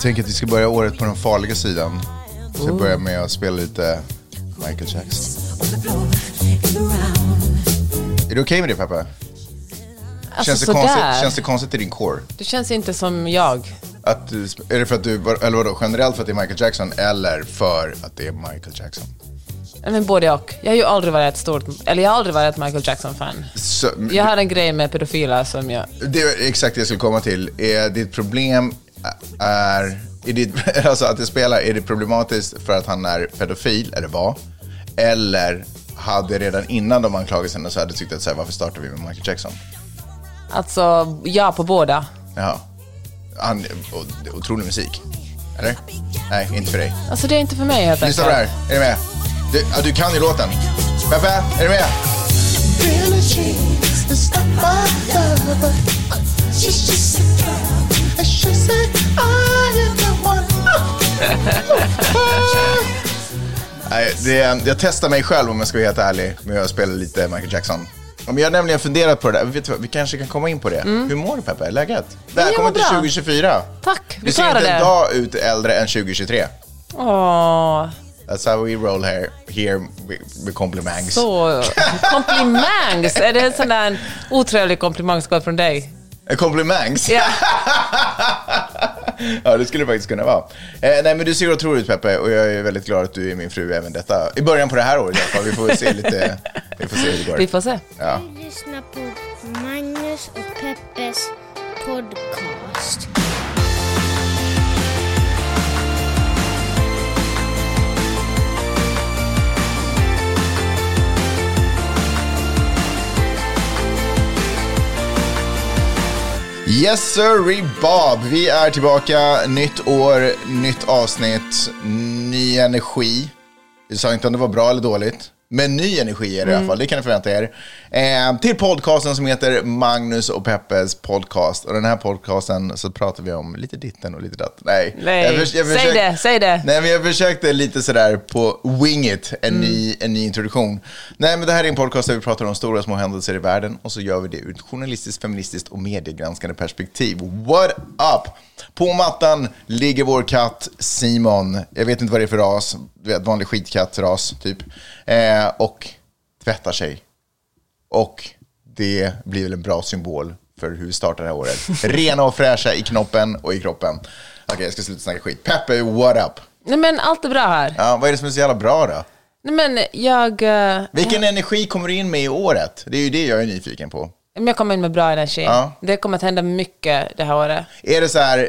tänker att vi ska börja året på den farliga sidan. Så jag börjar med att spela lite Michael Jackson. Är du okej med det Peppe? Alltså Känns, det konstigt, känns det konstigt i din core? Det känns inte som jag. Att du, är det för att du, eller vadå, generellt för att det är Michael Jackson eller för att det är Michael Jackson? Men både och. Jag har ju aldrig varit ett stort, eller jag har aldrig varit ett Michael Jackson-fan. Jag har en grej med pedofiler som jag... Det är exakt det jag skulle komma till. Är ditt problem är, är ditt, alltså att det spelar, är det problematiskt för att han är pedofil, eller var? Eller hade redan innan de anklagelserna så hade du tyckt att så här, varför startar vi med Michael Jackson? Alltså, ja på båda. Jaha. Han, o- otrolig musik. Eller? Nej, inte för dig. Alltså det är inte för mig helt Lyssna på det här. Är du med? Du, ja, du kan ju låten. Peppe, är du med? Really, she is not my lover. She's just a girl, and she said I am the one. Nej, det, jag testar mig själv om jag ska vara helt ärlig med att spela lite Michael Jackson. Om jag har nämligen funderat på det där. Vet du vad, vi kanske kan komma in på det. Hur mår du Peppe? Är läget? Välkommen till bra. 2024. Tack, vi Du ser klarar inte en det. dag ut äldre än 2023. Åh, That's how we roll here, here with, complimangs. så... Komplimangs! Är det en sån där otrevlig komplimang från dig? Eh, Komplimangs? Ja. ja, det skulle det faktiskt kunna vara. Eh, nej, men du ser otroligt ut Peppe och jag är väldigt glad att du är min fru även detta. I början på det här året i alla fall. Vi får se lite, vi får se hur det går. Vi får se. Ja. Du lyssnar på Magnus och Peppes podcast. Yes sir, Bob. Vi är tillbaka. Nytt år, nytt avsnitt, ny energi. Vi sa inte om det var bra eller dåligt. Men ny energi är det i alla fall, det kan ni förvänta er. Eh, till podcasten som heter Magnus och Peppes podcast. Och den här podcasten så pratar vi om lite ditten och lite datt. Nej, Nej, Jag förs- jag säg försöker- det, säg det. Nej, men jag försökte lite sådär på wing it, en, ny, en ny introduktion. Nej, men det här är en podcast där vi pratar om stora och små händelser i världen och så gör vi det ur ett journalistiskt, feministiskt och mediegranskande perspektiv. What up? På mattan ligger vår katt Simon. Jag vet inte vad det är för ras, vanlig skitkattsras typ. Eh, och tvättar sig. Och det blir väl en bra symbol för hur vi startar det här året. Rena och fräscha i knoppen och i kroppen. Okej, jag ska sluta snacka skit. Peppe, what up? Nej men allt är bra här. Ja, vad är det som är så jävla bra då? Nej men jag... eh, Vilken energi kommer du in med i året? Det är ju det jag är nyfiken på. men jag kommer in med bra energi. Ja. Det kommer att hända mycket det här året. Är det så här,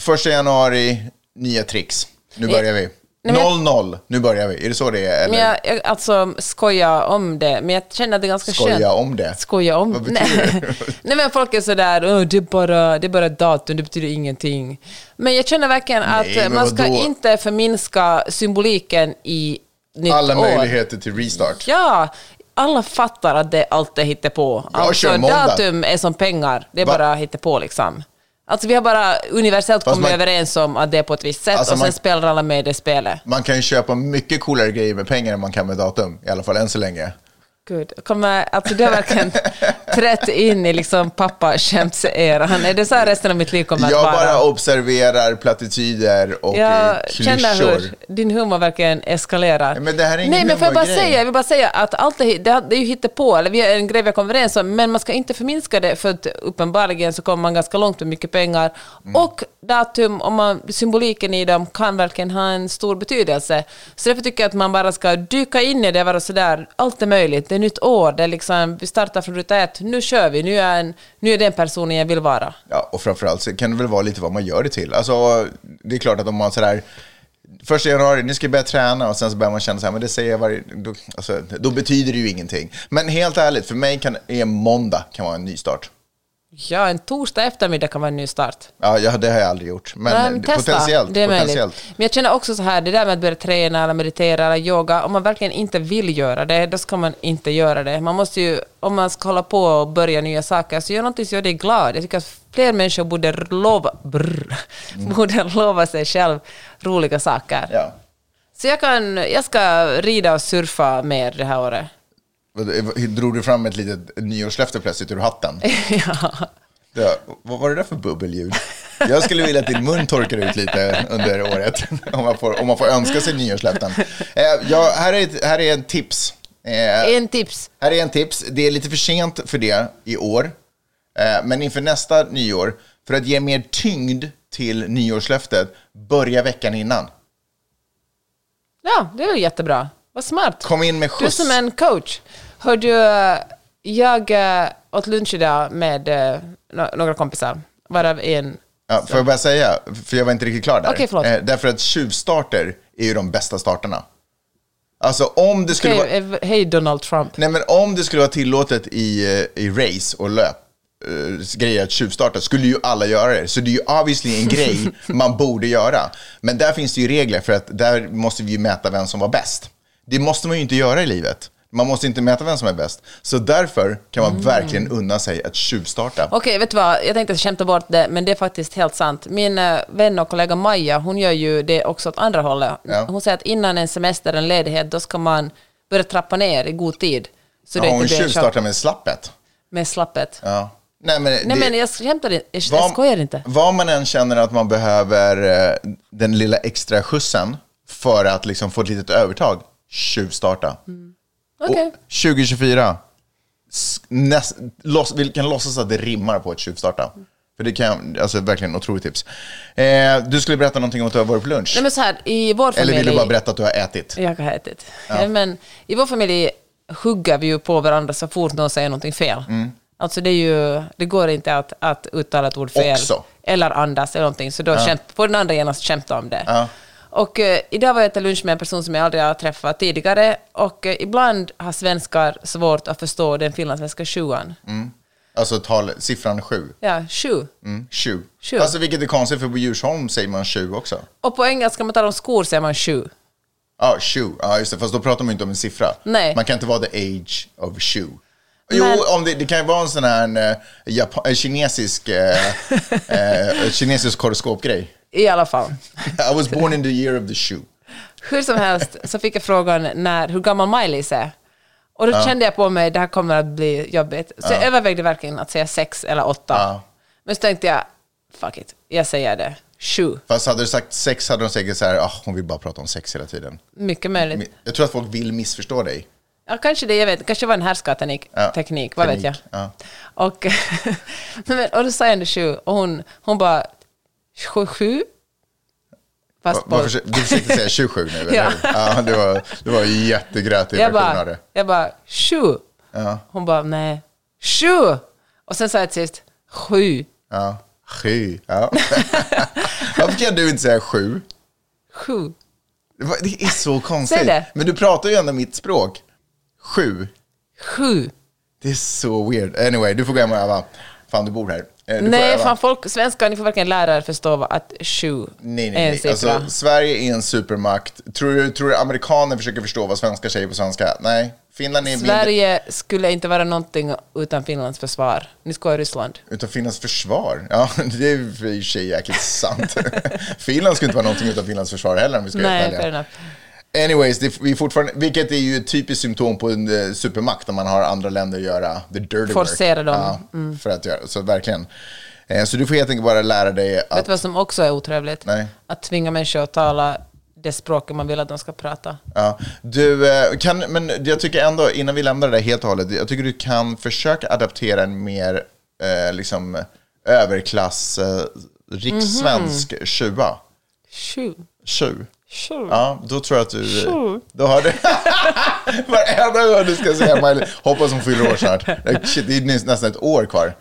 första januari, nya tricks. Nu börjar vi. Nej, men- 0-0, nu börjar vi. Är det så det är? Eller Men jag, jag alltså skoja om det, men jag känner att det är ganska skönt. skoja om det? Skoja om Vad betyder Nej. Nej men folk är sådär, "Åh, det, är bara, det är bara ett datum, det betyder ingenting. Men jag känner verkligen att Nej, men man ska vadå? inte förminska symboliken i nytt Alla år. möjligheter till restart. Ja, alla fattar att det allt är hittepå. Jag Alltså kör måndag. datum är som pengar, det är Va? bara hittepå liksom. Alltså vi har bara universellt Fast kommit man- överens om att det är på ett visst sätt Alltså, och sen man- spelar alla med i det spelet. Man kan ju köpa mycket coolare grejer med pengar än man kan med datum. I alla fall än så länge. Gud, kommer, alltså du har verkligen trätt in i liksom pappaskämtseran. Är det så här resten av mitt liv kommer att Jag vara? bara observerar plattityder och jag eh, känner klyschor. hur din humor verkligen eskalerar. Men det här är ingen Nej, men får jag bara humorgrej. säga, jag vill bara säga att allt är, det, det är ju hittepå, eller vi är en grej vi har kommit överens om, men man ska inte förminska det, för att uppenbarligen så kommer man ganska långt med mycket pengar. Mm. Och datum, om man, symboliken i dem kan verkligen ha en stor betydelse. Så därför tycker jag att man bara ska dyka in i det, vara sådär, allt är möjligt, är nytt år, det är liksom, vi startar från ruta ett, nu kör vi, nu är, en, nu är den personen jag vill vara. Ja, och framförallt så kan det väl vara lite vad man gör det till. Alltså, det är klart att om man sådär, första januari, nu ska jag börja träna och sen så börjar man känna så här, men det säger jag varje, då, alltså, då betyder det ju ingenting. Men helt ärligt, för mig kan en måndag kan vara en ny start. Ja, en torsdag eftermiddag kan vara en ny start. Ja, ja det har jag aldrig gjort. Men, Nej, men testa. potentiellt. det är möjligt. potentiellt. Men jag känner också så här, det där med att börja träna eller meditera eller yoga, om man verkligen inte vill göra det, då ska man inte göra det. Man måste ju, om man ska hålla på och börja nya saker, så gör någonting som gör dig glad. Jag tycker att fler människor borde lova, brr, borde lova sig själv roliga saker. Ja. Så jag, kan, jag ska rida och surfa mer det här året. Drog du fram ett litet nyårslöfte plötsligt ur hatten? ja. Det, vad var det där för bubbelljud? Jag skulle vilja att din mun torkar ut lite under året. Om man får, om man får önska sig nyårslöften. Eh, ja, här, är ett, här är en tips. Eh, En tips. här är en tips. Det är lite för sent för det i år. Eh, men inför nästa nyår, för att ge mer tyngd till nyårslöftet, börja veckan innan. Ja, det är väl jättebra. Vad smart. Kom in med Du skjuts. som en coach. Hör du, eh, jag eh, åt lunch idag med eh, några kompisar, varav en... Ja, får jag bara säga, för jag var inte riktigt klar där. Okej, förlåt. Eh, därför att tjuvstarter är ju de bästa starterna. Alltså om det skulle Okej, vara... hej Donald Trump. Nej, men om det skulle vara tillåtet i, i race och löp, uh, grejer att tjuvstarta, skulle ju alla göra det. Så det är ju obviously en grej man borde göra. Men där finns det ju regler, för att där måste vi ju mäta vem som var bäst. Det måste man ju inte göra i livet. Man måste inte mäta vem som är bäst. Så därför kan Mm. man verkligen unna sig att tjuvstarta. Okej, vet du vad? Jag tänkte skämta bort det, men det är faktiskt helt sant. Min eh, vän och kollega Maja, hon gör ju det också åt andra hållet. Ja. Hon säger att innan en semester, en ledighet, då ska man börja trappa ner i god tid. Så Ja, det hon tjuvstartar med slappet. med slappet. Ja. Nej, men, Nej det- men jag skämtar inte, jag, Vad- jag skojar inte. Vad man än känner att man behöver eh, den lilla extra skjutsen för att liksom få ett litet övertag, tjuvstarta. Okej. Och 2024, s- näst, låts, vi kan låtsas att det rimmar på att tjuvstarta. För det kan, alltså verkligen otroligt tips. Eh, du skulle berätta någonting om att du har varit på lunch. Nej men så här, i vår familj... Eller vill du bara berätta att du har ätit? Jag har ätit. Ja. Men i vår familj hugger vi ju på varandra så fort någon säger någonting fel. Mm. Alltså det är ju, det går inte att, att uttala ett ord fel. Också. Eller andas eller någonting. Så då kämt, får den andra genast kämpa om det. Ja. Och eh, idag var jag ätit lunch med en person som jag aldrig har träffat tidigare. Och eh, ibland har svenskar svårt att förstå den finlandssvenska sjuan. Alltså tal, siffran sju. Ja, sju. Mm, sju. Sju. Alltså vilket är konstigt, för på Djursholm säger man sju också. Och på engelska, om man talar om skor, säger man sju. Ja, shoe. Ja, just det. Fast då pratar man inte om en siffra. Nej. Man kan inte vara the age of shoe. Jo, Men- om det, det kan ju vara en sån här eh, Japan, kinesisk, eh, eh, kinesisk horoskopgrej. I alla fall. I was born in the year of the shoe. Hur som helst så fick jag frågan när, hur gammal Maj-Lis är. Och då kände jag på mig att det här kommer att bli jobbigt. Så jag övervägde verkligen att säga sex eller åtta. Men så tänkte jag, fuck it, jag säger det. Sju. Fast hade du sagt sex hade de säkert så här, ah, hon vill bara prata om sex hela tiden. Mycket möjligt. Jag tror att folk vill missförstå dig. Ja, kanske det, jag vet. Kanske var en härskarteknik, Ja, teknik, vad vet jag. teknik, ja. Och, och då sa jag ändå sju, och hon, hon bara, sju? sju? Fast Va- på... varför- Du försökte säga 27 nu, eller Ja. Ja, det var, det var jättegrötig jag version av det. jag bara, sju? Ja, Hon bara, nej, sju! Och sen sa jag till sist, sju. ja. Sju. Ja. Varför kan du inte säga sju? Sju. Det var- Det är så konstigt. Men du pratar ju ändå mitt språk. Sju. Sju. Det är så weird. Anyway, du får gå hem och öva. Fan, du bor här. Eh, Du Nej, fan folk, svenskar, ni får verkligen lära er förstå att sju Nej, är nej, en nej. siffra. Alltså, Sverige är en supermakt. Tror du, tror du amerikaner försöker förstå vad svenskar säger på svenska? Nej. Finland är mindre... Sverige skulle inte vara någonting utan Finlands försvar. Ni ska Ryssland. Utan Finlands försvar? Ja, det är i och för sig jäkligt sant. Finland skulle inte vara någonting utan Finlands försvar heller om vi ska Nej, fair enough. Anyways, det, vi fortfarande, vilket är ju ett typiskt symptom på en eh, supermakt om man har andra länder att göra the dirty Forcera work. dem. Mm. Ja, för att göra, så verkligen. Eh, Så du får helt enkelt bara lära dig Vet att... du vad som också är otrevligt? Nej. Att tvinga människor att tala det språket man vill att de ska prata. Ja, du eh, kan, men jag tycker ändå, innan vi lämnar det där helt och hållet, jag tycker du kan försöka adaptera en mer eh, liksom överklass, eh, rikssvensk Mhm. tjuva. Sju. Tjuv. Ja, då tror jag att du... Då har du... Varenda gång du ska säga Miley, hoppas hon fyller år snart. Shit, det är nä- nästan ett år kvar.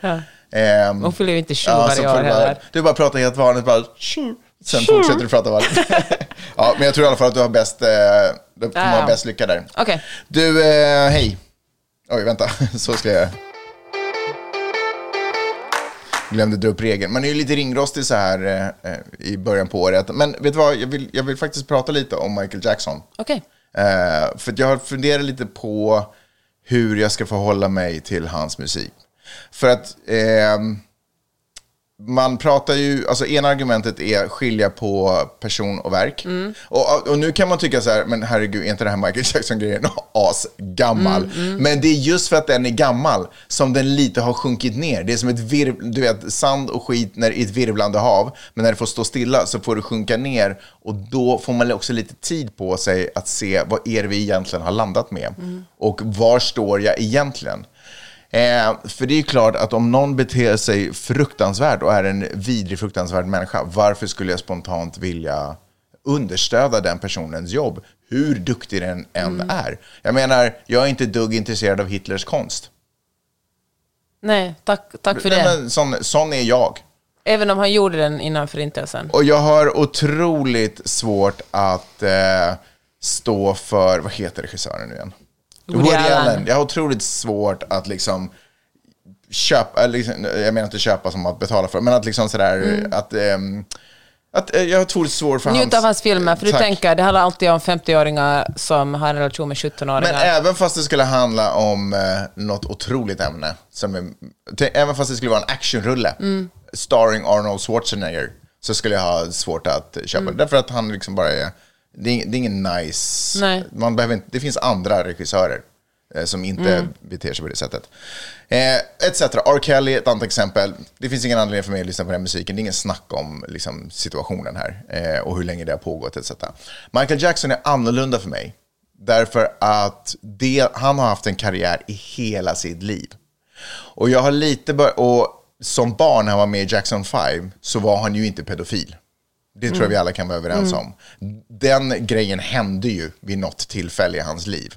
Ehm, Hon fyller ju inte ja, så varje år du bara, heller. Du bara pratar helt vanligt, bara tju. Sen fortsätter du prata vanligt. ja, men jag tror i alla fall att du har bäst, eh, du kommer ha Ja. bäst lycka där. Okej. Du, eh, hej. Oj, vänta. Så ska jag... Glömde dra upp regeln. Man är ju lite ringrostig så här eh, eh, i början på året. Men vet du vad, jag vill, jag vill faktiskt prata lite om Michael Jackson. Okej. Eh, för jag har funderat lite på hur jag ska förhålla mig till hans musik. För att ehm, man pratar ju, alltså ena argumentet är skilja på person och verk. Och, och nu kan man tycka så här, men herregud, är inte det här Michael Jackson-grejen asgammal? Men det är just för att den är gammal som den lite har sjunkit ner. Det är som ett virv, du vet, sand och skit när, i ett virvlande hav, men när det får stå stilla så får det sjunka ner och då får man också lite tid på sig att se vad är det vi egentligen har landat med och var står jag egentligen? Eh, för det är klart att om någon beter sig fruktansvärt och är en vidrig, fruktansvärd människa, varför skulle jag spontant vilja understödja den personens jobb, hur duktig den än är? Jag menar, jag är inte dugg intresserad av Hitlers konst. Nej, tack, tack för Nej, det. men sån, sån är jag. Även om han gjorde den innan förintelsen. Och jag har otroligt svårt att eh, stå för, vad heter regissören nu igen? Woody Allen. Jag har otroligt svårt att liksom köpa, liksom, jag menar inte köpa som att betala för, men att liksom sådär, att, ehm, att eh, jag har otroligt svårt för Njut hans... av hans filmer, för du Tack. tänker, det handlar alltid om 50-åringar som har en relation med 17-åringar. Men även fast det skulle handla om eh, något otroligt ämne, som är, även fast det skulle vara en actionrulle, Mm. starring Arnold Schwarzenegger, så skulle jag ha svårt att köpa Mm. det. Därför att han liksom bara är, det är, det är ingen nice, Nej. man behöver inte, det finns andra regissörer eh, som inte Mm. beter sig på det sättet. Eh, etc. R. Kelly, ett annat exempel. Det finns ingen anledning för mig att lyssna på den musiken. Det är ingen snack om liksom, situationen här eh, och hur länge det har pågått etc. Michael Jackson är annorlunda för mig. Därför att det, han har haft en karriär i hela sitt liv. Och jag har lite bör- och som barn när han var med i Jackson 5 så var han ju inte pedofil. Det tror jag vi alla kan vara överens om. Den grejen hände ju vid något tillfälle i hans liv.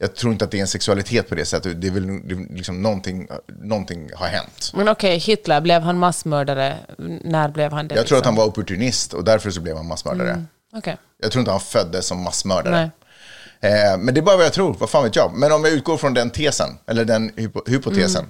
Jag tror inte att det är en sexualitet på det sättet. Det är väl det är liksom någonting, någonting har hänt. Men okej, Hitler, blev han massmördare? När blev han det? Jag tror att liksom? han var opportunist och därför så blev han massmördare. Okej. Jag tror inte han föddes som massmördare. Eh, men det är bara vad jag tror, vad fan vet jag. Men om jag utgår från den tesen, eller den hypo- hypotesen.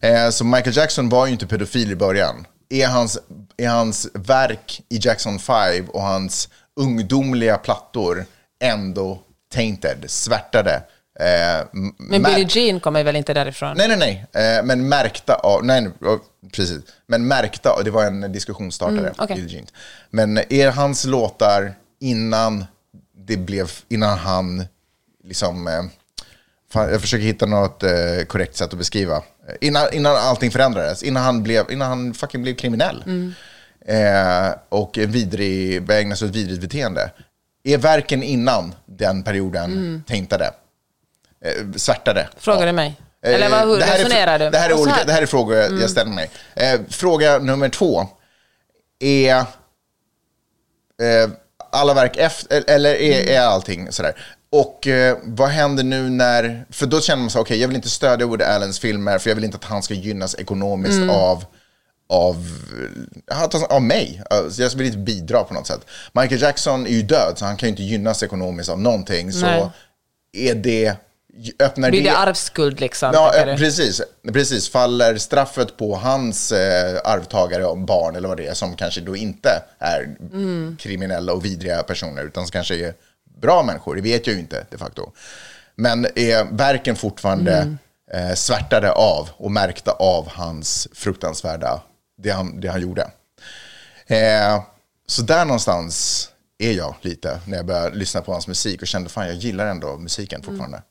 Eh, så Michael Jackson var ju inte pedofil i början. Är hans, är hans verk i Jackson 5 och hans ungdomliga plattor ändå tainted, svärtade? Eh, Men Billie Jean kommer väl inte därifrån? Nej, nej, nej. Eh, men märkta av... Nej, precis. Men märkta av... Det var en diskussionsstartare. Mm, okej. Billie Jean. Men är hans låtar innan det blev... Innan han liksom... Eh, jag försöker hitta något eh, korrekt sätt att beskriva. Eh, Innan, innan allting förändrades. Innan han, blev, innan han fucking blev kriminell. Mm. Eh, och vidrig, började ägna sig åt vidrigt beteende. Är verken innan den perioden tänkade? Eh, svärtade? Frågar Ja. du mig? Eller vad, hur Eh, det resonerar du? Det här är, Och så olika, här- Mm. det här är frågor jag- jag ställer mig. Eh, fråga nummer två. Är eh, alla verk efter, eller är, Mm. är allting sådär? Och eh, vad händer nu när, för då känner man så okej jag vill inte stödja Woody Allens filmer för jag vill inte att han ska gynnas ekonomiskt Mm. av av, han- av mig. Alltså, jag vill inte bidra på något sätt. Michael Jackson är ju död, så han kan ju inte gynnas ekonomiskt av någonting. Så Nej. är det, öppnar Blir det arvsskuld liksom? Ja, eh, precis, precis. Faller straffet på hans eh, arvtagare och barn eller vad det är som kanske då inte är Mm. kriminella och vidriga personer utan som kanske är bra människor. Det vet jag ju inte de facto. Men är verken fortfarande Mm. eh, svärtade av och märkta av hans fruktansvärda, det han, det han gjorde. Eh, så där någonstans är jag lite när jag började lyssna på hans musik och kände fan jag gillar ändå musiken fortfarande.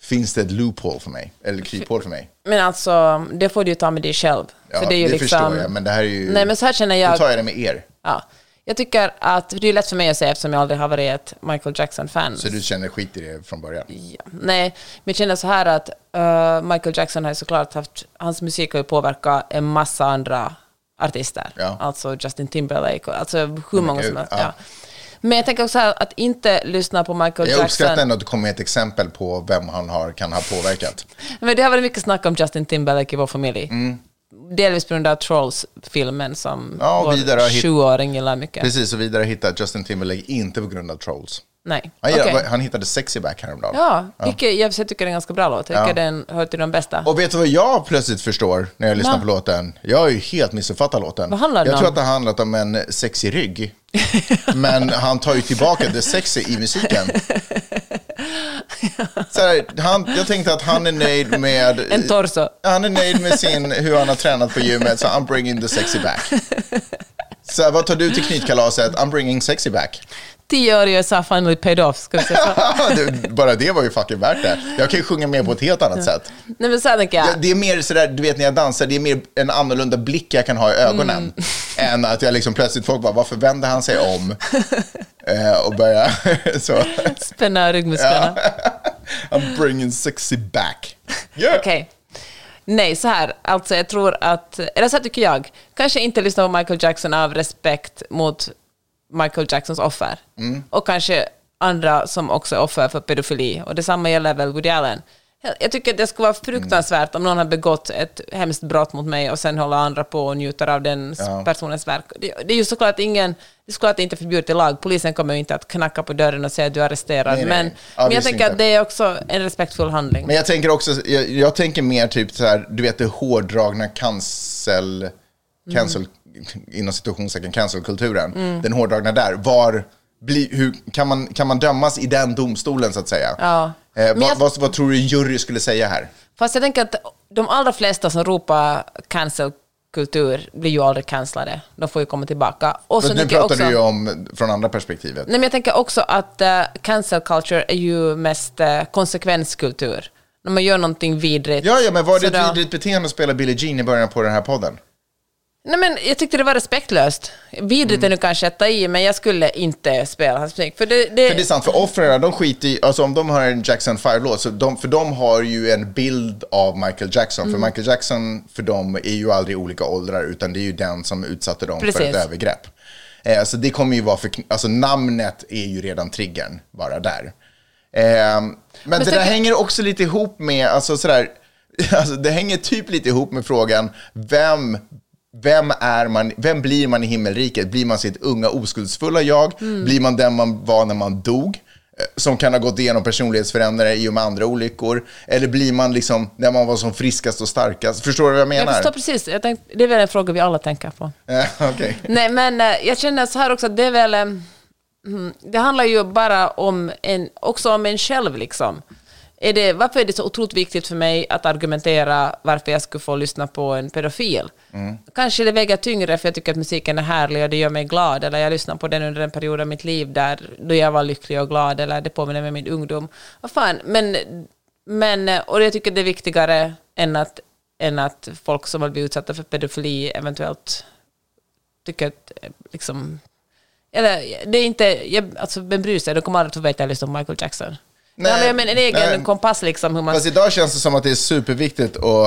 Finns det ett loophole för mig? Eller kryphål för mig? Men alltså, det får du ju ta med dig själv. Ja, för det är ju det liksom... förstår jag, men det här är ju... Nej, men så här känner Då jag... tar jag det med er. Ja. Jag tycker att, det är lätt för mig att säga eftersom jag aldrig har varit ett Michael Jackson-fan. Så du känner skit i det från början? Ja. Nej, men jag känner så här att eh, Michael Jackson har såklart haft, hans musik har ju påverkat en massa andra artister. Ja. Alltså Justin Timberlake, och, alltså hur många som helst. ja. Ja. Men jag tänker också här att inte lyssna på Michael Jag uppskattar Jackson. ändå att du kommer med ett exempel på vem han har, kan ha påverkat. Men det har varit mycket snack om Justin Timberlake i vår familj. Delvis på grund av Trolls-filmen som. Ja, vår har sjuåring gillar mycket. Precis, och vidare hittade Justin Timberlake inte på grund av trolls. Nej. Han, gillar- han hittade Sexy Back häromdagen. Ja, Vilket, jag tycker det är en ganska bra låt. Jag tycker Ja. den hör till de bästa. Och vet du vad jag plötsligt förstår när jag lyssnar Va? på låten? Jag har ju helt missuppfattat låten. Vad handlar den jag tror om? att det handlat om en sexig rygg. Men han tar ju tillbaka det sexy i musiken. Så här, han, jag tänkte att han är nöjd med... En torso. Han är nöjd med sin, hur han har tränat på gymmet, så I'm bringing the sexy back. Så här, vad tar du till knytkalaset? I'm bringing sexy back. Tio år i USA finally paid off, ska vi säga så. Det- Bara det var ju fucking värt det. Jag kan ju sjunga med på ett helt annat sätt. Nej men så här jag. Ja, Det är mer sådär, du vet när jag dansar, det är mer en annorlunda blick jag kan ha i ögonen. Mm. Än att jag liksom plötsligt, folk bara, varför vänder han sig om? eh, och börjar så. Spänna ryggmusklerna. I'm bringing sexy back. Yeah. Okej. Nej, så här. Alltså jag tror att, eller så här tycker jag, kanske inte lyssna på Michael Jackson av respekt mot Michael Jacksons offer. Mm. Och kanske andra som också är offer för pedofili. Och detsamma gäller väl Woody Allen. Jag tycker att det skulle vara fruktansvärt om någon har begått ett hemskt brott mot mig och sen håller andra på och njuter av den Ja. personens verk. Det, det är ju såklart att ingen, det är såklart inte förbjudet i lag. Polisen kommer ju inte att knacka på dörren och säga att du är arresterad. Nej, nej. Men, men jag tänker inte. att det är också en respektfull handling. Men jag tänker också, jag, jag tänker mer typ så här, du vet det hårdragna cancel, cancel inom situationstecken cancelkulturen. Mm. Den hårdragna där, var, bli, hur, kan, man, kan man dömas i den domstolen så att säga? Ja. Eh, vad, jag- vad, vad tror du jury skulle säga här? Fast jag tänker att de allra flesta som ropar cancelkultur blir ju aldrig cancellade. De får ju komma tillbaka. Och så nu pratar också, du ju om från andra perspektivet. Nej, men jag tänker också att uh, cancel culture är ju mest uh, konsekvenskultur. När man gör någonting vidrigt. Ja, ja, men var det ett vidrigt beteende att spela Billie Jean i början på den här podden? Nej, men jag tyckte det var respektlöst. Vidrigt Mm. är nu kanske att ta i, men jag skulle inte spela hans musik. För det, det, För det är sant, för offren, de skiter i, alltså om de har en Jackson 5-låt, så de, för de har ju en bild av Michael Jackson. Mm. För Michael Jackson, för dem, är ju aldrig olika åldrar, utan det är ju den som utsatte dem för Precis. ett övergrepp. Eh, så det kommer ju vara för, alltså namnet är ju redan triggern, bara där. Eh, men, det så- där hänger också lite ihop med, alltså sådär, alltså det hänger typ lite ihop med frågan, vem vem, är man, vem blir man i himmelriket? Blir man sitt unga oskuldsfulla jag? Blir man den man var när man dog? Eh, Som kan ha gått igenom personlighetsförändringar i och med andra olyckor? Eller blir man liksom när man var som friskast och starkast? Förstår du vad jag menar? jag förstår precis. Jag tänkte, det är väl en fråga vi alla tänker på. Eh, Okej. Nej, men eh, jag känner så här också att det är väl... mm, Det handlar ju bara om en, också om en själv liksom. Är det, varför är det så otroligt viktigt för mig att argumentera varför jag skulle få lyssna på en pedofil? Kanske det väger tyngre för jag tycker att musiken är härlig och det gör mig glad, eller jag lyssnar på den under en period av mitt liv där då jag var lycklig och glad, eller det påminner mig om min ungdom. Vad fan, men, men, och jag tycker det är viktigare än att, än att folk som har blivit utsatta för pedofili eventuellt tycker att liksom... Eller det är inte... Jag, alltså, vem bryr sig? De kommer aldrig att få veta att jag lyssnar på Michael Jackson. Nej, handlar ju om en egen nej. kompass liksom. Hur man, Fast idag känns det som att det är superviktigt och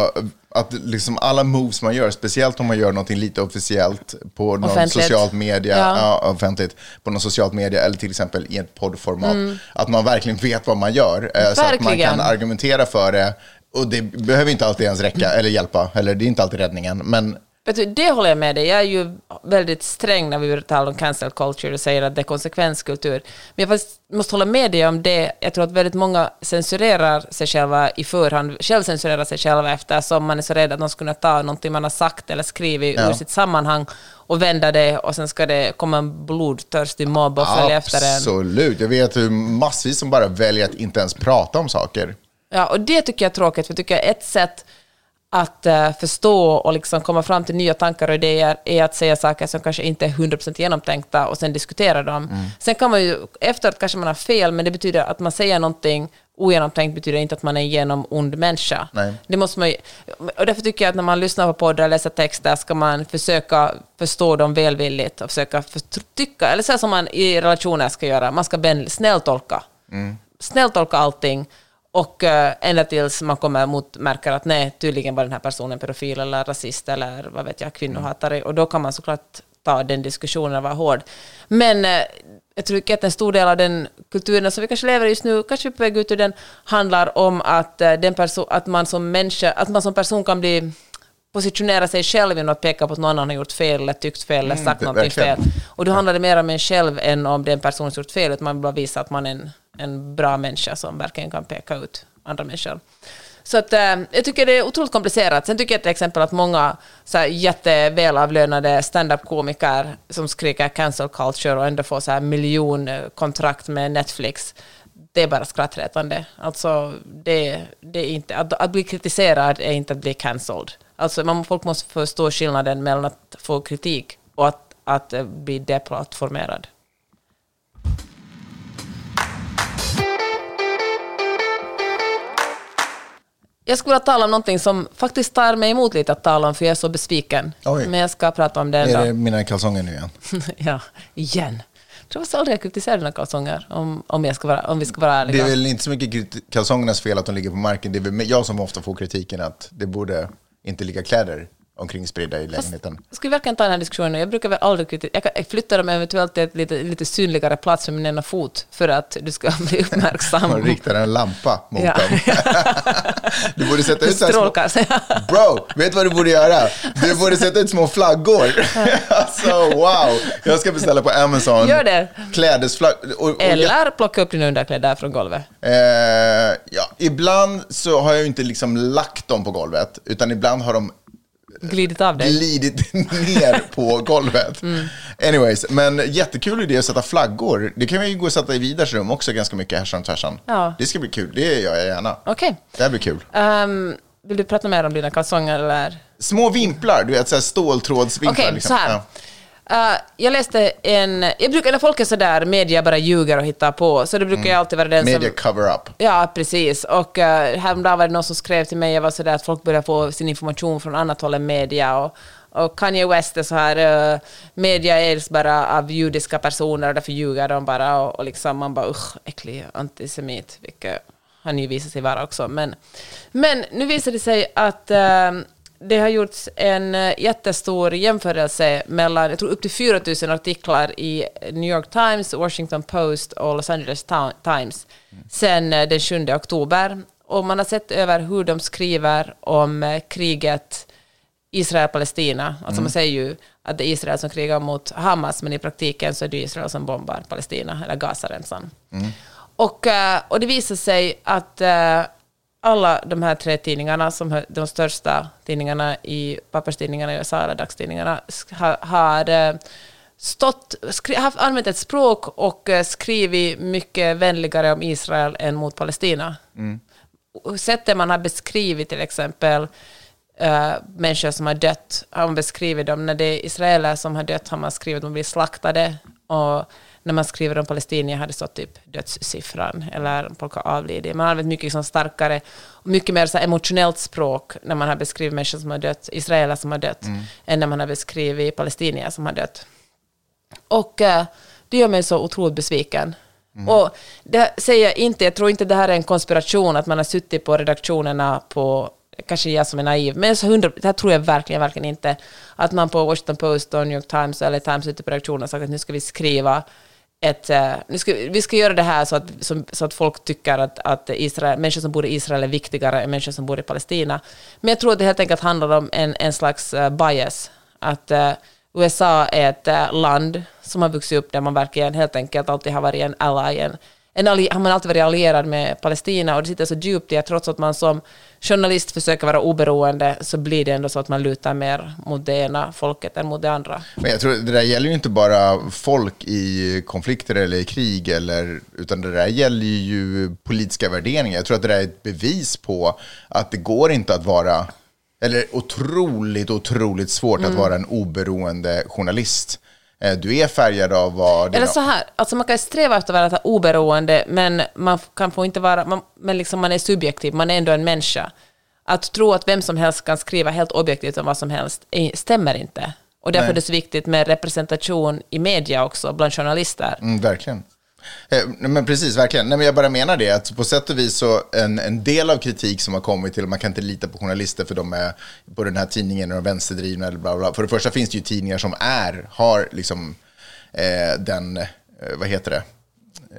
att liksom alla moves man gör, speciellt om man gör någonting lite officiellt på någon socialt media, Ja. ja. offentligt, på någon socialt media eller till exempel i ett poddformat, att man verkligen vet vad man gör, eh, så att man Mm. Verkligen. kan argumentera för det. Och det behöver inte alltid ens räcka eller hjälpa, eller det är inte alltid räddningen, men Vet du, det håller jag med dig. Jag är ju väldigt sträng när vi talar om cancel culture och säger att det är konsekvenskultur. Men jag måste hålla med dig om det. Jag tror att väldigt många censurerar sig själva i förhand, självcensurerar sig själva eftersom man är så rädd att någon ska kunna ta någonting man har sagt eller skrivit Ja. ur sitt sammanhang och vända det och sen ska det komma en blodtörstig mobb och följa efter en. absolut. Jag vet hur massvis som bara väljer att inte ens prata om saker. Ja, och det tycker jag är tråkigt, för jag tycker ett sätt att eh, förstå och liksom komma fram till nya tankar och idéer är att säga saker som kanske inte är 100% genomtänkta och sen diskutera dem. Mm. Sen kan man ju, efteråt kanske man har fel, men det betyder att man säger någonting ogenomtänkt betyder inte att man är en genom ond människa. Nej. Det måste man ju, och därför tycker jag att när man lyssnar på poddar och läser texter ska man försöka förstå dem välvilligt och försöka för, tycka, eller så som man i relationer ska göra, man ska snälltolka. Snälltolka allting och uh, ända tills man kommer mot, märker att nej, tydligen var den här personen pedofil eller rasist eller vad vet jag, kvinnohatare. Och då kan man såklart ta den diskussionen och vara hård. Men eh, jag tycker att en stor del av den kulturen som vi kanske lever i just nu, kanske vi är på väg ut ur den, handlar om att, eh, den att, man som människa, att man som person kan bli positionera sig själv genom att peka på att någon annan har gjort fel eller tyckt fel eller sagt det- någonting fel. Och då handlar det mer om en själv än om den person som gjort fel, utan man vill bara visa att man är en, en bra människa som verkligen kan peka ut andra människor. Så att, äh, jag tycker det är otroligt komplicerat. Sen tycker jag till exempel att många så här, jättevälavlönade standup-komiker som skriker cancel culture och ändå får så här miljonkontrakt eh, med Netflix det är bara skrattretande. Alltså, det, det är inte, att, att bli kritiserad är inte att bli cancelled. Alltså, man, folk måste förstå skillnaden mellan att få kritik och att, att eh, bli deplattformerad. Jag skulle vilja tala om någonting som faktiskt tar mig emot lite att tala om, för jag är så besviken. Oj. Men jag ska prata om det Är ändå. det mina kalsonger nu igen? ja, igen. Jag tror aldrig jag kritiserar dina kalsonger, om, om, jag ska vara, om vi ska vara Det ärliga. är väl inte så mycket kalsongernas fel att de ligger på marken. Det är väl jag som ofta får kritiken att det borde inte ligga kläder omkring spridda i lägenheten. Jag skulle verkligen ta den här diskussionen. Jag brukar väl aldrig kritisera. Jag, jag flyttar dem eventuellt till ett lite, lite synligare plats med min ena fot för att du ska bli uppmärksam. Man riktar en lampa mot Ja. dem. du borde sätta ut. Strålkastare. Bro, vet vad du borde göra? Du borde sätta ut små flaggor. alltså wow, jag ska beställa på Amazon. Gör det. Klädesflagg. Och, och Eller plocka upp dina underkläder från golvet. Eh, ja, ibland så har jag inte liksom lagt dem på golvet, utan ibland har de Glidit av dig. glidit ner på golvet. Mm. Anyways, men jättekul idé att sätta flaggor. Det kan vi ju gå och sätta i Vidars rum också ganska mycket härsan och tvärsan. Ja. Det ska bli kul, det gör jag gärna. Okej. Det här blir kul. Ehm, vill du prata mer om dina kalsonger eller? Små vimplar, du vet så här ståltrådsvimplar. Okej, liksom. så här. Ja. Eh, jag läste en... Jag brukar, när folk är sådär, media bara ljuger och hittar på, så det brukar jag alltid vara den Media som... cover up. Ja, precis. Och uh, häromdagen var det någon som skrev till mig, jag var sådär att folk börjar få sin information från annat håll än media. Och, och Kanye West är så här, uh, media ägs bara av judiska personer och därför ljuger de bara. Och, och liksom man bara usch, äcklig antisemit, vilket han ju visat sig vara också. Men, men nu visar det sig att eh, det har gjorts en eh, jättestor jämförelse mellan, jag tror upp till 4 000 artiklar i New York Times, Washington Post och Los Angeles Times sen eh, den 7 oktober. Och man har sett över hur de skriver om eh, kriget Israel-Palestina. Alltså man säger ju att det är Israel som krigar mot Hamas, men i praktiken så är det Israel som bombar Palestina, eller Gazaremsan. Och, eh, och det visar sig att alla de här tre tidningarna, som är de största tidningarna i papperstidningarna i USA, eller dagstidningarna, har, har eh, stått, skri, har använt ett språk och eh, skrivit mycket vänligare om Israel än mot Palestina. Och Sättet man har beskrivit till exempel uh, människor som har dött, har man beskrivit dem. När det är israeler som har dött har man skrivit att de blir slaktade. Och när man skriver om palestinier har det stått typ dödssiffran eller folk har avlidit. Man har använt mycket liksom starkare och mycket mer så emotionellt språk när man har beskrivit människor som har dött, israeler som har dött, än när man har beskrivit palestinier som har dött. Och eh, det gör mig så otroligt besviken. Och det säger jag inte, jag tror inte det här är en konspiration, att man har suttit på redaktionerna på, kanske jag som är naiv, men så hundra, det här tror jag verkligen, verkligen inte, att man på Washington Post och New York Times eller Times ute på redaktionen sagt att nu ska vi skriva ett, eh, nu ska, vi ska göra det här så att, som, så att folk tycker att, att Israel, människor som bor i Israel är viktigare än människor som bor i Palestina. Men jag tror att det helt enkelt handlar om en, en slags eh, bias. Att eh, uh, USA är ett uh, land som har vuxit upp där man verkligen helt enkelt alltid har varit en ally, en, en alli, har man alltid varit allierad med Palestina och det sitter så djupt i att trots att man som journalist försöker vara oberoende så blir det ändå så att man lutar mer mot det ena folket än mot det andra. Men jag tror det där gäller ju inte bara folk i konflikter eller i krig, eller, utan det där gäller ju politiska värderingar. Jag tror att det där är ett bevis på att det går inte att vara, eller otroligt, otroligt svårt Mm. att vara en oberoende journalist. Eh, Du är färgad av vad... Eller så här, alltså man kan sträva efter att vara oberoende, men man kan få inte vara, man, men liksom man är subjektiv, man är ändå en människa. Att tro att vem som helst kan skriva helt objektivt om vad som helst är, stämmer inte. Och därför Nej. är det så viktigt med representation i media också, bland journalister. Mm, verkligen. Eh, Men precis, verkligen. Nej, men jag bara menar det, att på sätt och vis så en, en del av kritik som har kommit till, man kan inte lita på journalister för de är på den här tidningen och de vänsterdrivna eller bla bla. För det första finns det ju tidningar som är, har liksom eh, den, eh, vad heter det?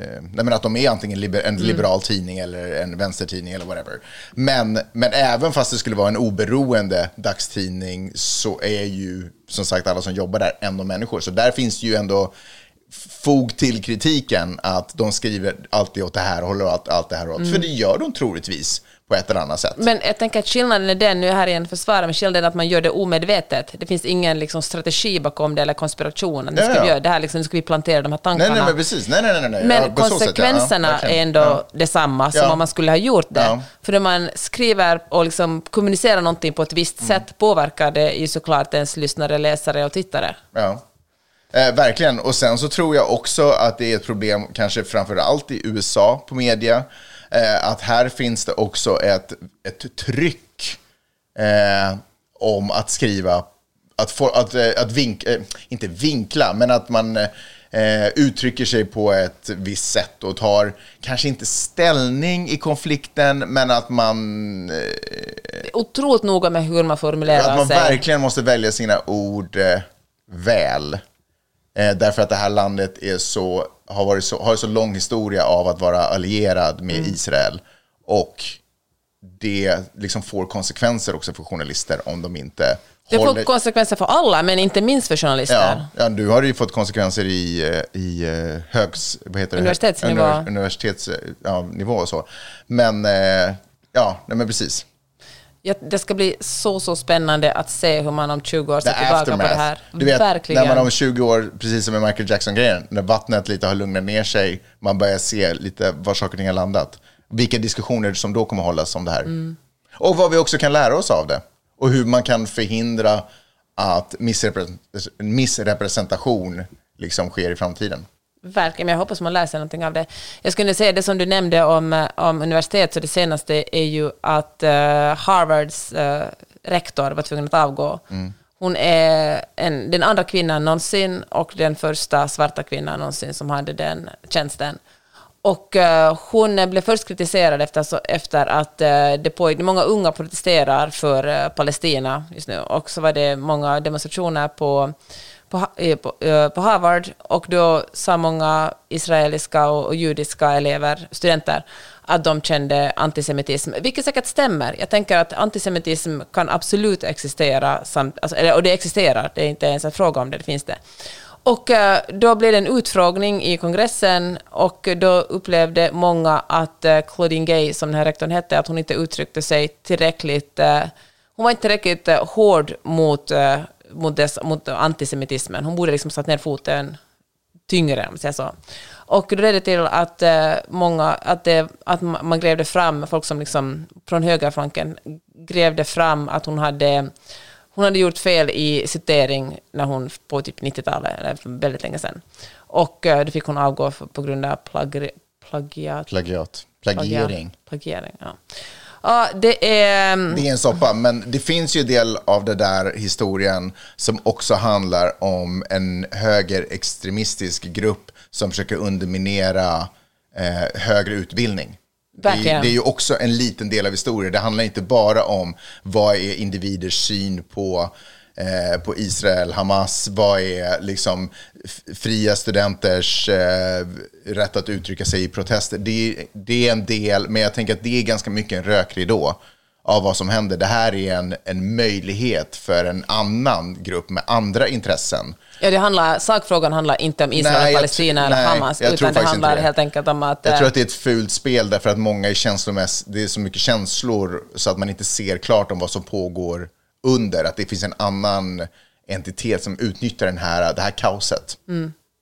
Eh, nej, men att de är antingen liber, en liberal tidning eller en vänstertidning eller whatever. Men, men även fast det skulle vara en oberoende dagstidning så är ju som sagt alla som jobbar där ändå människor. Så där finns ju ändå fog till kritiken att de skriver alltid åt det här hållet och allt, allt det här åt. Mm. För det gör de troligtvis på ett eller annat sätt. Men jag tänker att skillnaden är den, nu är här igen försvara, men skillnaden är att man gör det omedvetet. Det finns ingen liksom, strategi bakom det eller konspiration. Nu Ja, ska ja. vi göra det här, liksom, nu ska vi plantera de här tankarna. nej, nej, men precis. Nej, nej, nej. nej. Men Ja, sätt, ja. Ja, konsekvenserna verkligen. är ändå Ja. detsamma som Ja. om man skulle ha gjort det. Ja. För när man skriver och liksom kommunicerar någonting på ett visst Mm. sätt påverkar det ju såklart ens lyssnare, läsare och tittare. Ja. Eh, verkligen. Och sen så tror jag också att det är ett problem, kanske framför allt i USA på media, eh, att här finns det också ett, ett tryck eh, om att skriva, att, få, att, eh, att vink, eh, inte vinkla, men att man eh, uttrycker sig på ett visst sätt och tar kanske inte ställning i konflikten, men att man eh, otroligt noga med hur man formulerar att man sig. verkligen måste välja sina ord väl. Eh, därför att det här landet är så, har, varit så, har så lång historia av att vara allierad med Mm. Israel. Och det liksom får konsekvenser också för journalister om de inte Det får håller... konsekvenser för alla, men inte minst för journalister. Ja, ja, du har ju fått konsekvenser i, eh, i eh, högs... Vad heter det? Universitetsnivå. Univers- universitetsnivå ja, nivå och så. Men, eh, ja, nej, men precis. Ja, det ska bli så, så spännande att se hur man om 20 år ser tillbaka på det här. Du vet, Verkligen. när man om 20 år, precis som med Michael Jackson-grejen, när vattnet lite har lugnat ner sig, man börjar se lite var saker och ting har landat. Vilka diskussioner som då kommer hållas om det här. Mm. Och vad vi också kan lära oss av det. Och hur man kan förhindra att missrepre- missrepresentation liksom sker i framtiden. Verkligen, jag hoppas man lär sig någonting av det. Jag skulle säga det som du nämnde om, eh, om universitet, så det senaste är ju att eh, Harvards eh, rektor var tvungen att avgå. Hon är en, den andra kvinnan någonsin och den första svarta kvinnan någonsin som hade den tjänsten. Och eh, hon blev först kritiserad efter, så, efter att eh, det pågick, många unga protesterar för Palestina just nu. Och så var det många demonstrationer på, på, eh, på, eh, på Harvard och då sa många israeliska och, och judiska elever, studenter, att de kände antisemitism, vilket säkert stämmer. Jag tänker att antisemitism kan absolut existera, samt, alltså, eller, och det existerar, det är inte ens en fråga om det, det finns det. Och eh, då blev det en utfrågning i kongressen och då upplevde många att Claudine Gay, som den här rektorn hette, att hon inte uttryckte sig tillräckligt, hon var inte tillräckligt hård mot, mot, dess, mot antisemitismen. Hon borde liksom satt ner foten tyngre, om man säger så. Och då ledde det till att eh, många, att, det, att ma- man grävde fram, folk som liksom från högerflanken grävde fram att hon hade hon hade gjort fel i citering när hon på typ 90-talet, eller väldigt länge sedan. Och eh, då fick hon avgå på grund av plagri, plagiat, Plagiat. Plagiering. plagiering ja. Ja, det är... mm, Det är en soppa, men det finns ju del av det där historien som också handlar om en högerextremistisk grupp som försöker underminera eh, högre utbildning. Det det är ju också en liten del av historien. Det handlar inte bara om vad är individers syn på eh, på Israel, Hamas, vad är liksom fria studenters eh, rätt att uttrycka sig i protester. Det, det är en del, men jag tänker att det är ganska mycket en rökridå av vad som händer. Det här är en, en möjlighet för en annan grupp med andra intressen. Ja, det handlar, sakfrågan handlar inte om Israel, Nej, Palestina eller nej, Hamas, utan det handlar det. helt enkelt om att... Jag eh, tror att det är ett fult spel därför att många är känslomässigt, det är så mycket känslor så att man inte ser klart om vad som pågår under, att det finns en annan entitet som utnyttjar den här, det här kaoset.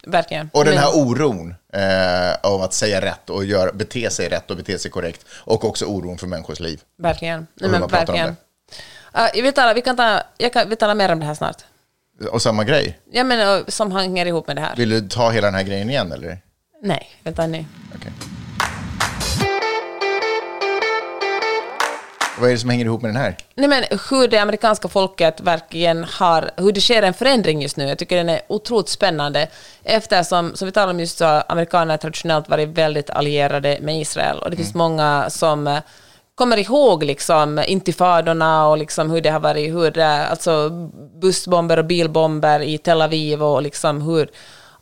Verkligen. Och den Men- här oron eh, av att säga rätt och gör, bete sig rätt och bete sig korrekt. Och också oron för människors liv. Verkligen. Nej, men verkligen. Uh, jag vill tala, vi kan ta, jag kan, vi talar mer om det här snart. Och samma grej. Jag menar, uh, som hänger ihop med det här. Vill du ta hela den här grejen igen eller? Nej, vänta nu. Okej. Vad är det som hänger ihop med den här? Nej, men hur det amerikanska folket verkligen har, hur det sker en förändring just nu. Jag tycker den är otroligt spännande eftersom, som vi talade om just så, amerikaner traditionellt varit väldigt allierade med Israel och det finns många som eh, kommer ihåg liksom intifadorna och liksom hur det har varit, hur det, alltså bussbomber och bilbomber i Tel Aviv och liksom hur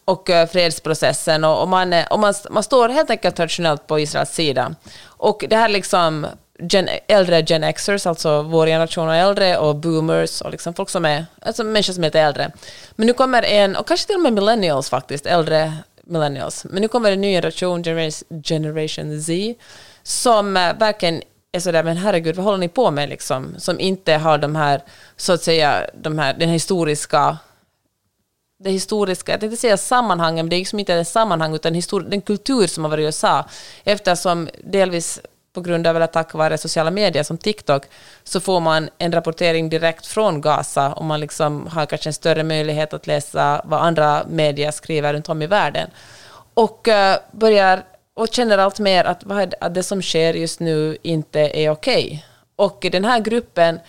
och eh, fredsprocessen och, man, eh, och man, man står helt enkelt traditionellt på Israels sida. Och det här liksom gen, äldre Gen Xers, alltså vår generation och äldre, och boomers och liksom folk som är, alltså människor som är lite äldre. Men nu kommer en, och kanske till och med millennials faktiskt, äldre millennials. Men nu kommer en ny generation, Generation, Z, som eh, verkligen är sådär, men herregud, vad håller ni på med liksom? Som inte har de här, så att säga, de här, den historiska det historiska, jag tänkte säga sammanhangen, men det är liksom inte ett sammanhang, utan den kultur som har varit i USA. Eftersom delvis på grund av, eller tack vare sociala medier som TikTok, så får man en rapportering direkt från Gaza och man liksom har kanske en större möjlighet att läsa vad andra medier skriver runt om i världen. Och eh, börjar och känner allt mer att, vad är det, att det som sker just nu inte är okej. Och den här gruppen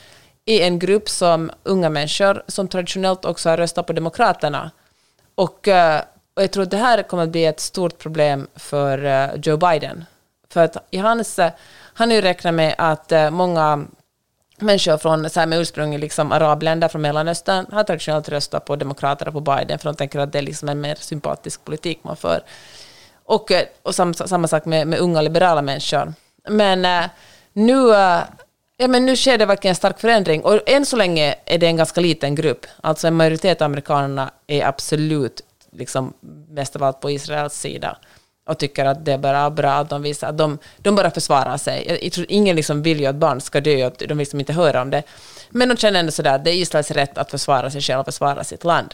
är en grupp som unga människor som traditionellt också har röstat på Demokraterna. Och, eh, och jag tror att det här kommer att bli ett stort problem för eh, Joe Biden. För att i hans, eh, han har räknar räknat med att eh, många människor från, så här med ursprung i liksom arabländer från Mellanöstern har traditionellt röstat på Demokraterna på Biden för de tänker att det är liksom en mer sympatisk politik man för. Och, eh, och sam, samma sak med, med unga liberala människor. Men nu, ja, men nu sker det verkligen en stark förändring. Och än så länge är det en ganska liten grupp. Alltså en majoritet av amerikanerna är absolut liksom, mest av allt på Israels sida och tycker att det är bara bra att de visar att de, de bara försvarar sig. Jag, jag tror ingen liksom vill ju att barn ska dö att de vill liksom inte höra om det. Men de känner ändå sådär att det är Israels rätt att försvara sig själv och försvara sitt land.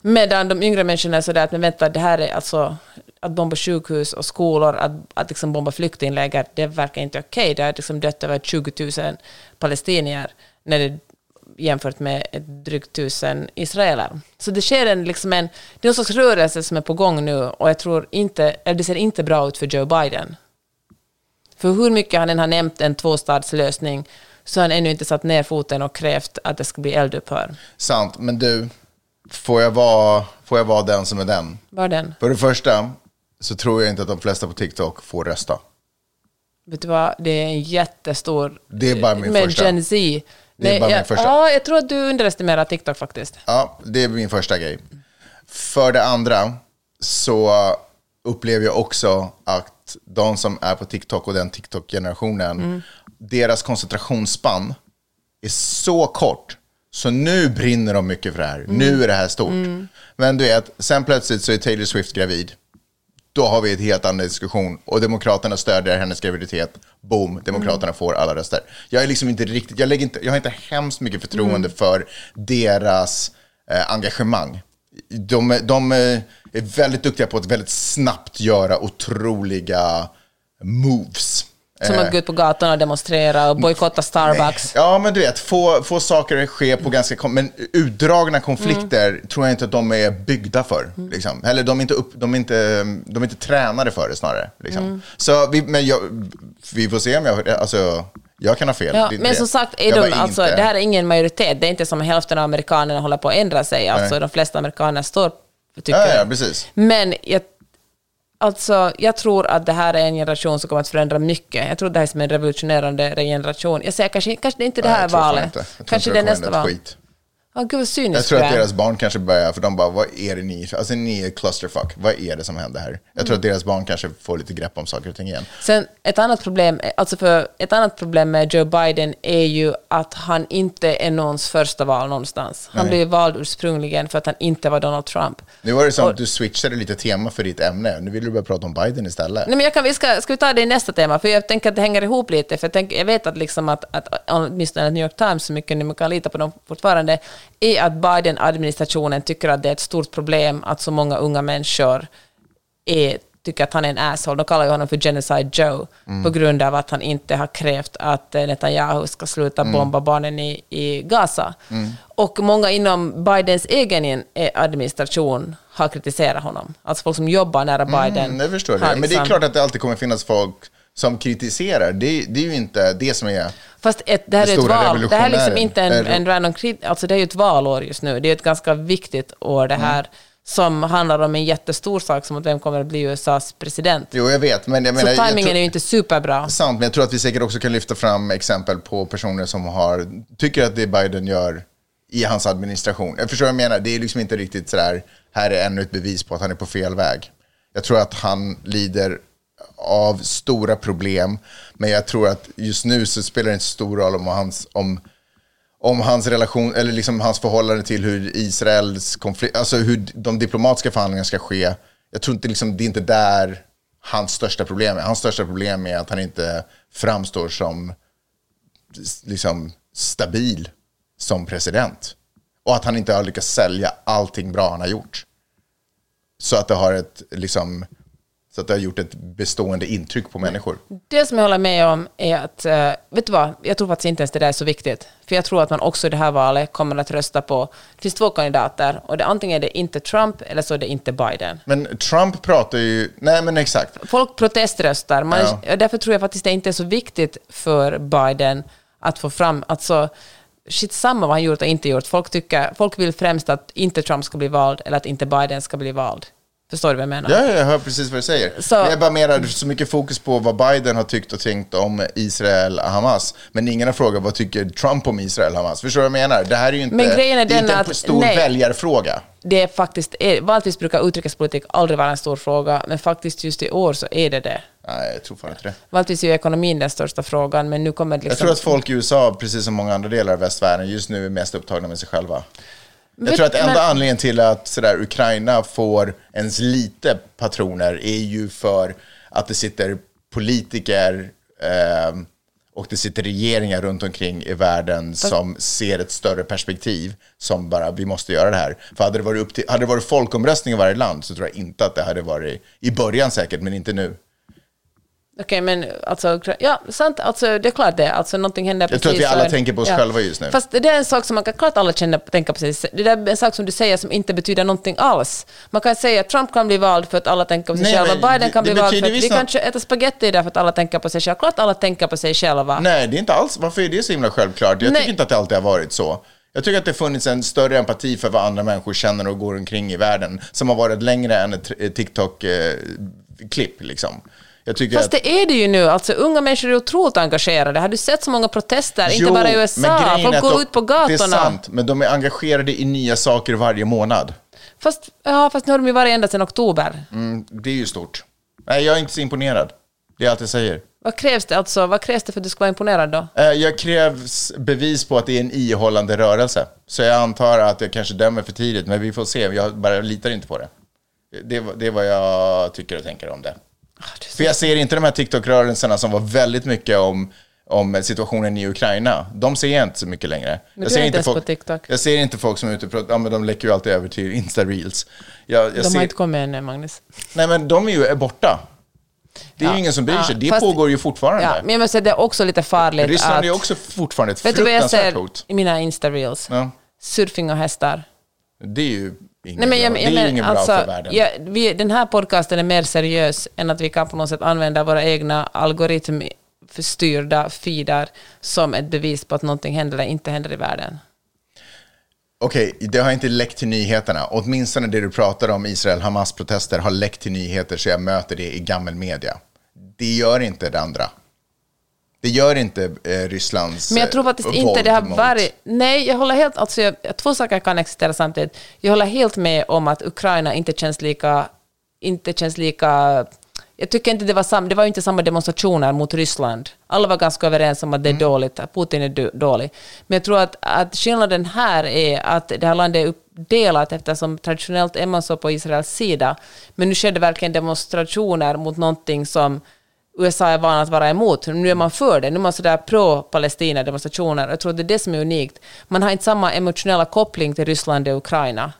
Medan de yngre människorna är sådär att men vänta, det här är alltså att bomba sjukhus och skolor, att, att liksom bomba flyktingläger, det verkar inte okej. Det har liksom dött över 20 000 palestinier när det jämfört med ett drygt tusen israeler. Så det sker en, liksom en, det är någon slags rörelse som är på gång nu och jag tror inte, eller det ser inte bra ut för Joe Biden. För hur mycket han än har nämnt en tvåstadslösning så har han ännu inte satt ner foten och krävt att det ska bli eldupphör. Sant, men du, får jag, vara, får jag vara den som är den? Var den? För det första så tror jag inte att de flesta på TikTok får rösta. Vet du vad, det är en jättestor... Det är bara min med första. Gen Z. Det är bara min jag, första. Ja, jag tror att du underestimerar TikTok faktiskt. Ja, det är min första grej. För det andra så upplever jag också att de som är på TikTok och den TikTok-generationen, deras koncentrationsspann är så kort. Så nu brinner de mycket för det här. Nu är det här stort. Men du vet, sen plötsligt så är Taylor Swift gravid. Då har vi ett helt annan diskussion. Och Demokraterna stödjer hennes graviditet. Boom, Demokraterna får alla röster. Jag är liksom inte riktigt, jag, lägger inte, jag har inte hemskt mycket förtroende för deras eh, engagemang. De, är- de är är väldigt duktiga på att väldigt snabbt göra otroliga moves. Som att gå ut på gatan och demonstrera och bojkotta Starbucks. Ja, men du vet, få, få saker att ske på ganska... Men utdragna konflikter Mm. tror jag inte att de är byggda för. Liksom. Eller de är, inte upp, de, är inte, de är inte tränade för det snarare. Liksom. Mm. Så vi, men jag, vi får se om jag... Alltså, jag kan ha fel. Ja, Det men som sagt, är de, alltså, inte- det här är ingen majoritet. Det är inte som hälften av amerikanerna håller på att ändra sig. Alltså, Nej. de flesta amerikaner står tycker Ja, ja, precis. Men jag, alltså, jag tror att det här är en generation som kommer att förändra mycket. Jag tror det här är som en revolutionerande generation. Jag säger kanske, kanske det är inte det Nej, här fan valet. Kanske det är nästa val. skit. Ja, gud vad cyniskt Jag tror att deras barn kanske börjar, för de bara, vad är det ni, alltså ni är clusterfuck, vad är det som händer här? Jag tror att deras barn kanske får lite grepp om saker och ting igen. Sen ett annat problem, alltså för ett annat problem med Joe Biden är ju att han inte är någons första val någonstans. Han Nej. blev vald ursprungligen för att han inte var Donald Trump. Nu var det som Och- att du switchade lite tema för ditt ämne, nu vill du börja prata om Biden istället. Nej, men jag kan, vi ska, ska vi ta det i nästa tema? För jag tänker att det hänger ihop lite. För jag, tänker, jag vet att, liksom att, att åtminstone New York Times, så mycket ni man kan lita på dem fortfarande, är att Biden-administrationen tycker att det är ett stort problem att så många unga människor är, tycker att han är en asshole. De kallar ju honom för Genocide Joe på grund av att han inte har krävt att eh, Netanyahu ska sluta bomba barnen i, i Gaza. Och många inom Bidens egen eh, administration har kritiserat honom. Alltså folk som jobbar nära Biden. Mm, jag förstår har det. Men det är liksom- klart att det alltid kommer finnas folk som kritiserar. Det, det är ju inte det som är... Fast ett, det här Det är ett val. Det här är liksom inte en, en random krit, alltså det är ju ett valår just nu. Det är ett ganska viktigt år det här, som handlar om en jättestor sak som att vem kommer att bli USAs president. Jo, jag vet, men jag Så menar... jag tajmingen tror- är ju inte superbra. Sant, men jag tror att vi säkert också kan lyfta fram exempel på personer som har, tycker att det Biden gör i hans administration. Jag förstår vad jag menar, det är liksom inte riktigt sådär, här är ännu ett bevis på att han är på fel väg. Jag tror att han lider av stora problem. Men jag tror att just nu så spelar det inte stor roll om hans, om, om hans relation, eller liksom hans förhållande till hur Israels konflikt, alltså hur de diplomatiska förhandlingarna ska ske. Jag tror inte liksom, det är inte där hans största problem är. Hans största problem är att han inte framstår som liksom stabil som president. Och att han inte har lyckats sälja allting bra han har gjort. Så att det har, ett, liksom, så att det har gjort ett bestående intryck på människor. Det som jag håller med om är att, eh, vet du vad, jag tror faktiskt inte ens det där är så viktigt. För jag tror att man också i det här valet kommer att rösta på, det finns två kandidater och det, antingen är det inte Trump eller så är det inte Biden. Men Trump pratar ju, nej men exakt. Folk proteströstar, man, Ja. därför tror jag faktiskt det inte är så viktigt för Biden att få fram, alltså shit samma vad han gjort och inte gjort. Folk, tycker, folk vill främst att inte Trump ska bli vald eller att inte Biden ska bli vald. Förstår du vad jag menar? Ja, jag hör precis vad du säger. Så- Men jag bara menar så mycket fokus på vad Biden har tyckt och tänkt om Israel och Hamas. Men ingen har frågat vad tycker Trump om Israel och Hamas. Förstår du vad jag menar? Det här är ju inte, Men grejen är det är inte en att- stor nej. väljarfråga. Det är faktiskt, vanligtvis brukar utrikespolitik aldrig vara en stor fråga, men faktiskt just i år så är det det. Nej, jag tror fan inte det. Vanligtvis är ju ekonomin den största frågan, men nu kommer det liksom... Jag tror att folk i USA, precis som många andra delar av västvärlden, just nu är mest upptagna med sig själva. Jag tror att enda men- anledningen till att sådär, Ukraina får ens lite patroner är ju för att det sitter politiker eh, och det sitter regeringar runt omkring i världen som ser ett större perspektiv som bara, vi måste göra det här. För hade det varit, upp till, hade det varit folkomröstning i varje land så tror jag inte att det hade varit, i början säkert, men inte nu. Okej, men alltså, ja, sant, alltså det är klart det, alltså någonting händer Jag tror att vi precis alla så- tänker på oss själva just nu. Fast det är en sak som man kan, klart alla känner, tänka på sig, det där är en sak som du säger som inte betyder någonting alls. Man kan säga att Trump kan bli vald för att alla tänker på sig Nej, själva, Biden det- kan bli vald för att vi något. kö- äta spagetti där för att alla tänker på sig själva. Klart alla tänker på sig själva. Nej, det är inte alls. Varför är det så himla självklart? Jag Nej. tycker inte att det alltid har varit så. Jag tycker att det funnits en större empati för vad andra människor känner och går omkring i världen som har varit längre än ett ett TikTok-klipp. Liksom. Fast att, det är det ju nu, alltså unga människor är otroligt engagerade. Har du sett så många protester? inte Jo, bara i USA, folk går de- ut på Det är gatorna. sant, men de är engagerade i nya saker varje månad. Fast, ja, fast nu har de ju varit ända sedan oktober. Mm, det är ju stort. Nej, jag är inte så imponerad. Det är allt jag säger. Vad krävs det alltså? Vad krävs det för att du ska vara imponerad då? Eh, Jag krävs bevis på att det är en ihållande rörelse. Så jag antar att jag kanske dömer för tidigt, men vi får se. Jag bara litar inte på det. Det, det är vad jag tycker och tänker om det. För jag ser inte de här TikTok-rörelserna som var väldigt mycket om, om situationen i Ukraina. De ser jag inte så mycket längre. Men jag du ser är inte ens folk, på TikTok. Jag ser inte folk som är ute och pratar, ja men de läcker ju alltid över till Insta-reels. Jag, jag De ser, har inte kommit ännu, Magnus. Nej men de är ju borta. Det är Ja. ju ingen som bryr Ja, sig. Det fast- pågår ju fortfarande. Ja, men jag måste säga det är också lite farligt Ryssland att... är också fortfarande ett Vet du vad jag fruktansvärt ser hot. i mina Insta-reels? Ja. Surfing och hästar. Det är ju Nej, men jag, det är men, inget bra alltså, för världen. vi, den här podcasten är mer seriös än att vi kan på något sätt använda våra egna algoritmförstyrda feedar som ett bevis på att någonting händer eller inte händer i världen. Okej, det har inte läckt till nyheterna. Åtminstone det du pratar om, Israel-Hamas-protester, har läckt till nyheter så jag möter det i gammelmedia. Det gör inte det andra. Det gör inte eh, Rysslands Men jag tror faktiskt eh, inte våld det har varit... Nej, jag håller helt... Alltså, jag, två saker kan existera samtidigt. Jag håller helt med om att Ukraina inte känns lika... Inte känns lika... Jag tycker inte det var samma... Det var inte samma demonstrationer mot Ryssland. Alla var ganska överens om att det är dåligt, att Putin är dålig. Men jag tror att, att skillnaden här är att det här landet är uppdelat eftersom traditionellt är man så på Israels sida. Men nu sker det verkligen demonstrationer mot någonting som USA är van att vara emot. Nu är man för det. Nu är man sådär pro-Palestina-demonstrationer. Jag tror det är det som är unikt. Man har inte samma emotionella koppling till Ryssland och Ukraina.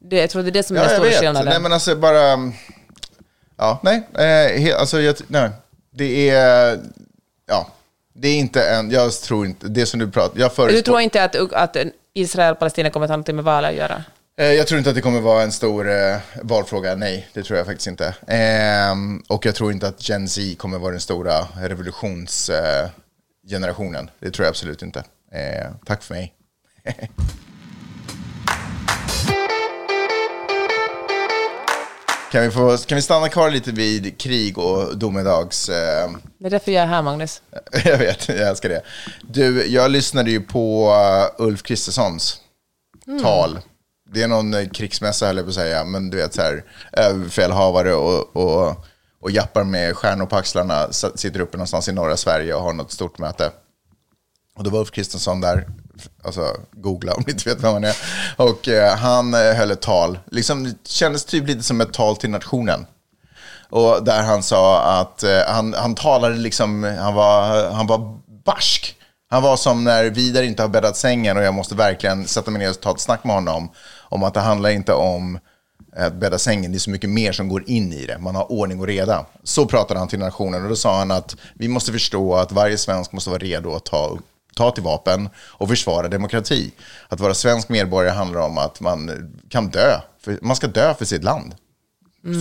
Det, jag tror det är det som är Ja, den stora skillnaden. Nej, men alltså bara... Ja, nej. Eh, he, alltså, jag, nej. Det är... Ja. Det är inte en... Jag tror inte... Det som du pratar... Jag du förespår, tror inte att, att Israel och Palestina kommer att ha något med valet att göra? Eh, Jag tror inte att det kommer vara en stor eh, valfråga, nej, det tror jag faktiskt inte. Ehm, och jag tror inte att Gen Z kommer vara den stora revolutionsgenerationen. Eh, det tror jag absolut inte. Eh, tack för mig. kan, vi få, kan vi stanna kvar lite vid krig och domedags... Eh, Det är därför jag är här, Magnus. jag vet, jag älskar det. Du, jag lyssnade ju på Ulf Kristerssons tal. Det är någon eh, krigsmässa höll jag på att säga, men du vet så här, överbefälhavare och, och, och jappar med stjärnor på axlarna, sitter uppe någonstans i norra Sverige och har något stort möte. Och då var Ulf Kristensson där, alltså googla om ni inte vet vem han är. Och eh, han eh, höll ett tal, liksom det kändes typ lite som ett tal till nationen. Och där han sa att eh, han, han talade liksom, han var, han var barsk. Han var som när Vidar inte har bäddat sängen och jag måste verkligen sätta mig ner och ta ett snack med honom. Om att det handlar inte om att bädda sängen, det är så mycket mer som går in i det. Man har ordning och reda. Så pratade han till nationen och då sa han att vi måste förstå att varje svensk måste vara redo att ta, ta till vapen och försvara demokrati. Att vara svensk medborgare handlar om att man kan dö. För, man ska dö för sitt land.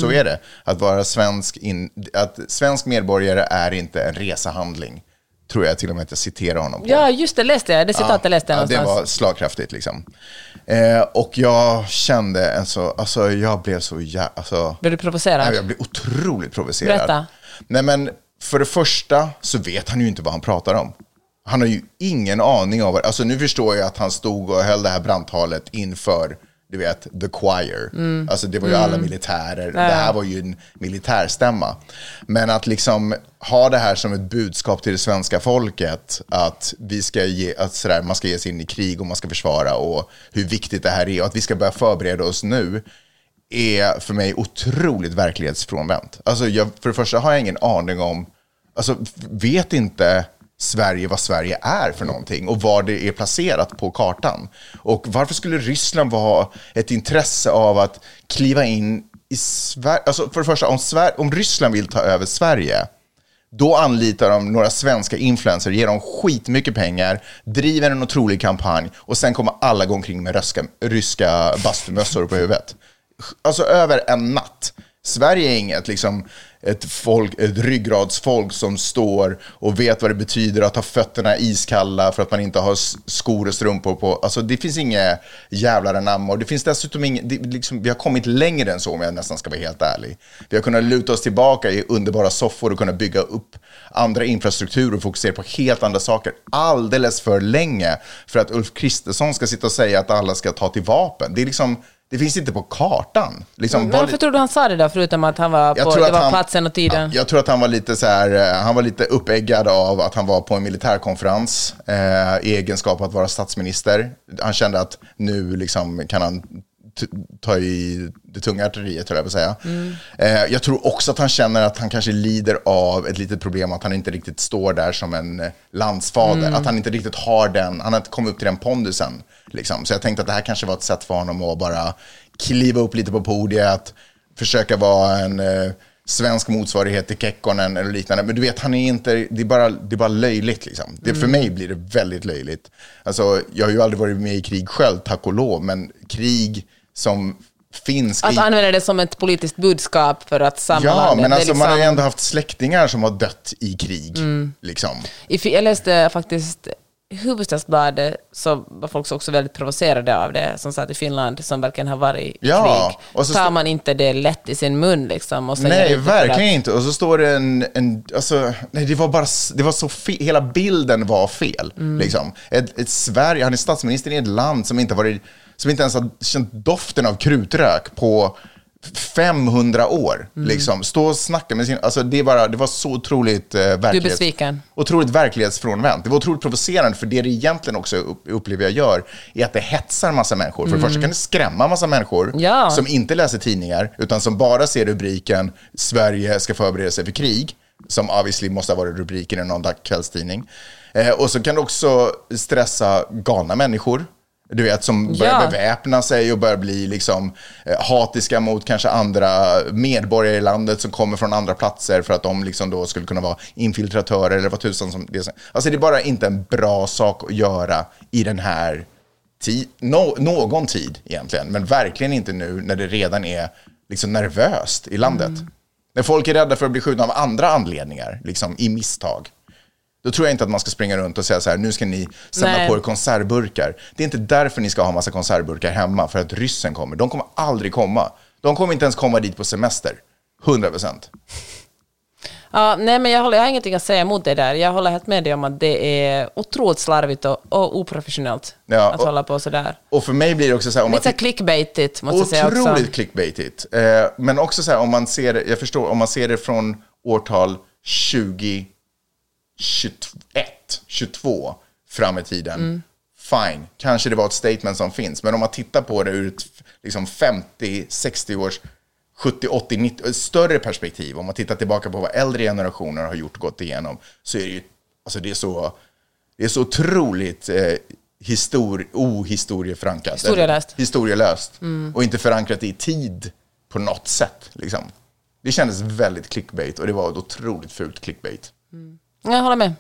Så är det. Att vara svensk, in, att svensk medborgare är inte en resehandling. Tror jag till och med att jag citerar honom på. Ja, just det, läste jag. Det citatet läste jag Ja, det någonstans. var slagkraftigt liksom. Eh, och jag kände, alltså, alltså jag blev så jä... Alltså, Blev du provocerad? Nej, jag blev otroligt provocerad. Berätta. Nej, men för det första så vet han ju inte vad han pratar om. Han har ju ingen aning om vad... Alltså nu förstår jag att han stod och höll det här brandtalet inför, du vet, the choir. Mm. Alltså det var ju alla militärer. Det här var ju en militärstämma. Men att liksom ha det här som ett budskap till det svenska folket, att vi ska ge, att sådär, man ska ge sig in i krig och man ska försvara och hur viktigt det här är och att vi ska börja förbereda oss nu är för mig otroligt verklighetsfrånvänt. Alltså jag, för det första har jag ingen aning om, alltså vet inte Sverige vad Sverige är för någonting och var det är placerat på kartan. Och varför skulle Ryssland ha ett intresse av att kliva in i Sverige? Alltså för det första, om, Sver- om Ryssland vill ta över Sverige, då anlitar de några svenska influencers, ger dem skitmycket pengar, driver en otrolig kampanj och sen kommer alla gå omkring med ryska, ryska bastumössor på huvudet. Alltså över en natt. Sverige är inget liksom, ett, folk, ett ryggradsfolk som står och vet vad det betyder att ha fötterna iskalla för att man inte har skor och strumpor på. Alltså det finns inget jävlar anamma och det finns dessutom inget, det, liksom, vi har kommit längre än så om jag nästan ska vara helt ärlig. Vi har kunnat luta oss tillbaka i underbara soffor och kunna bygga upp andra infrastrukturer och fokusera på helt andra saker alldeles för länge för att Ulf Kristersson ska sitta och säga att alla ska ta till vapen. Det är liksom, det finns inte på kartan. Liksom, Men vad- varför tror du han sa det då, förutom att han var på, det var han- platsen och tiden? Jag tror att han var lite så här, eh, han var lite uppeggad av att han var på en militärkonferens eh, i egenskap av att vara statsminister. Han kände att nu liksom kan han ta i det tunga artilleriet, höll jag på att säga. Eh, jag tror också att han känner att han kanske lider av ett litet problem, att han inte riktigt står där som en eh, landsfader. Att han inte riktigt har den, han har inte kommit upp till den pondusen. Liksom. Så jag tänkte att det här kanske var ett sätt för honom att bara kliva upp lite på podiet, försöka vara en eh, svensk motsvarighet till Kekkonen eller liknande. Men du vet, han är inte, det är bara, det är bara löjligt liksom. Det, För mig blir det väldigt löjligt. Alltså, jag har ju aldrig varit med i krig själv, tack och lov, men krig som finns Att i... använda det som ett politiskt budskap för att samla Ja, men alltså, man har ju liksom- ändå haft släktingar som har dött i krig. Mm. Liksom. Jag läste faktiskt Hufvudstadsbladet så var folk också väldigt provocerade av det, som sa att i Finland, som verkligen har varit i Ja, krig, och så tar man inte det lätt i sin mun liksom. Och Nej, verkligen inte. Och så står det en, en alltså, nej det var bara, det var så fel, hela bilden var fel. Mm. Liksom. Ett, ett Sverige, han är statsminister i ett land som inte, varit, som inte ens har känt doften av krutrök på 500 år. Mm. Liksom. Stå och snacka med sin, alltså det, är bara, det var så otroligt eh, verklighets, besviken? Otroligt verklighetsfrånvänt. Det var otroligt provocerande, för det det egentligen också upp- upplever jag gör, är att det hetsar massa människor. För det första kan det skrämma massa människor Mm. Ja. som inte läser tidningar, utan som bara ser rubriken Sverige ska förbereda sig för krig, som obviously måste ha varit rubriken i någon kvällstidning. Eh, och så kan det också stressa galna människor, du vet, som börjar Ja. beväpna sig och börjar bli liksom, eh, hatiska mot kanske andra medborgare i landet som kommer från andra platser för att de liksom då skulle kunna vara infiltratörer eller vad tusan som det. Alltså det är bara inte en bra sak att göra i den här tid, no, någon tid egentligen, men verkligen inte nu när det redan är liksom nervöst i landet. När folk är rädda för att bli skjutna av andra anledningar, liksom i misstag. Då tror jag inte att man ska springa runt och säga så här, nu ska ni samla Nej. på er konservburkar. Det är inte därför ni ska ha massa konservburkar hemma, för att ryssen kommer. De kommer aldrig komma. De kommer inte ens komma dit på semester. 100 procent. Ja, nej, men jag, håller, jag har ingenting att säga emot det där. Jag håller helt med dig om att det är otroligt slarvigt och, och oprofessionellt Ja, att och- hålla på sådär. Och för mig blir det också så här, om man Lite så här clickbaitigt, måste jag säga också. Otroligt clickbaitigt. Eh, men också så här, om man ser jag förstår, om man ser det från årtal 2021, 22 fram i tiden. Mm. Fine, kanske det var ett statement som finns. Men om man tittar på det ur ett liksom 50, 60 års, 70, 80, 90, ett större perspektiv. Om man tittar tillbaka på vad äldre generationer har gjort och gått igenom. Så är det ju, alltså det är så, det är så otroligt eh, histori- ohistorieförankrat. Historielöst. Historielöst. Och inte förankrat i tid på något sätt. Liksom. Det kändes väldigt clickbait och det var ett otroligt fult clickbait. Jag håller med.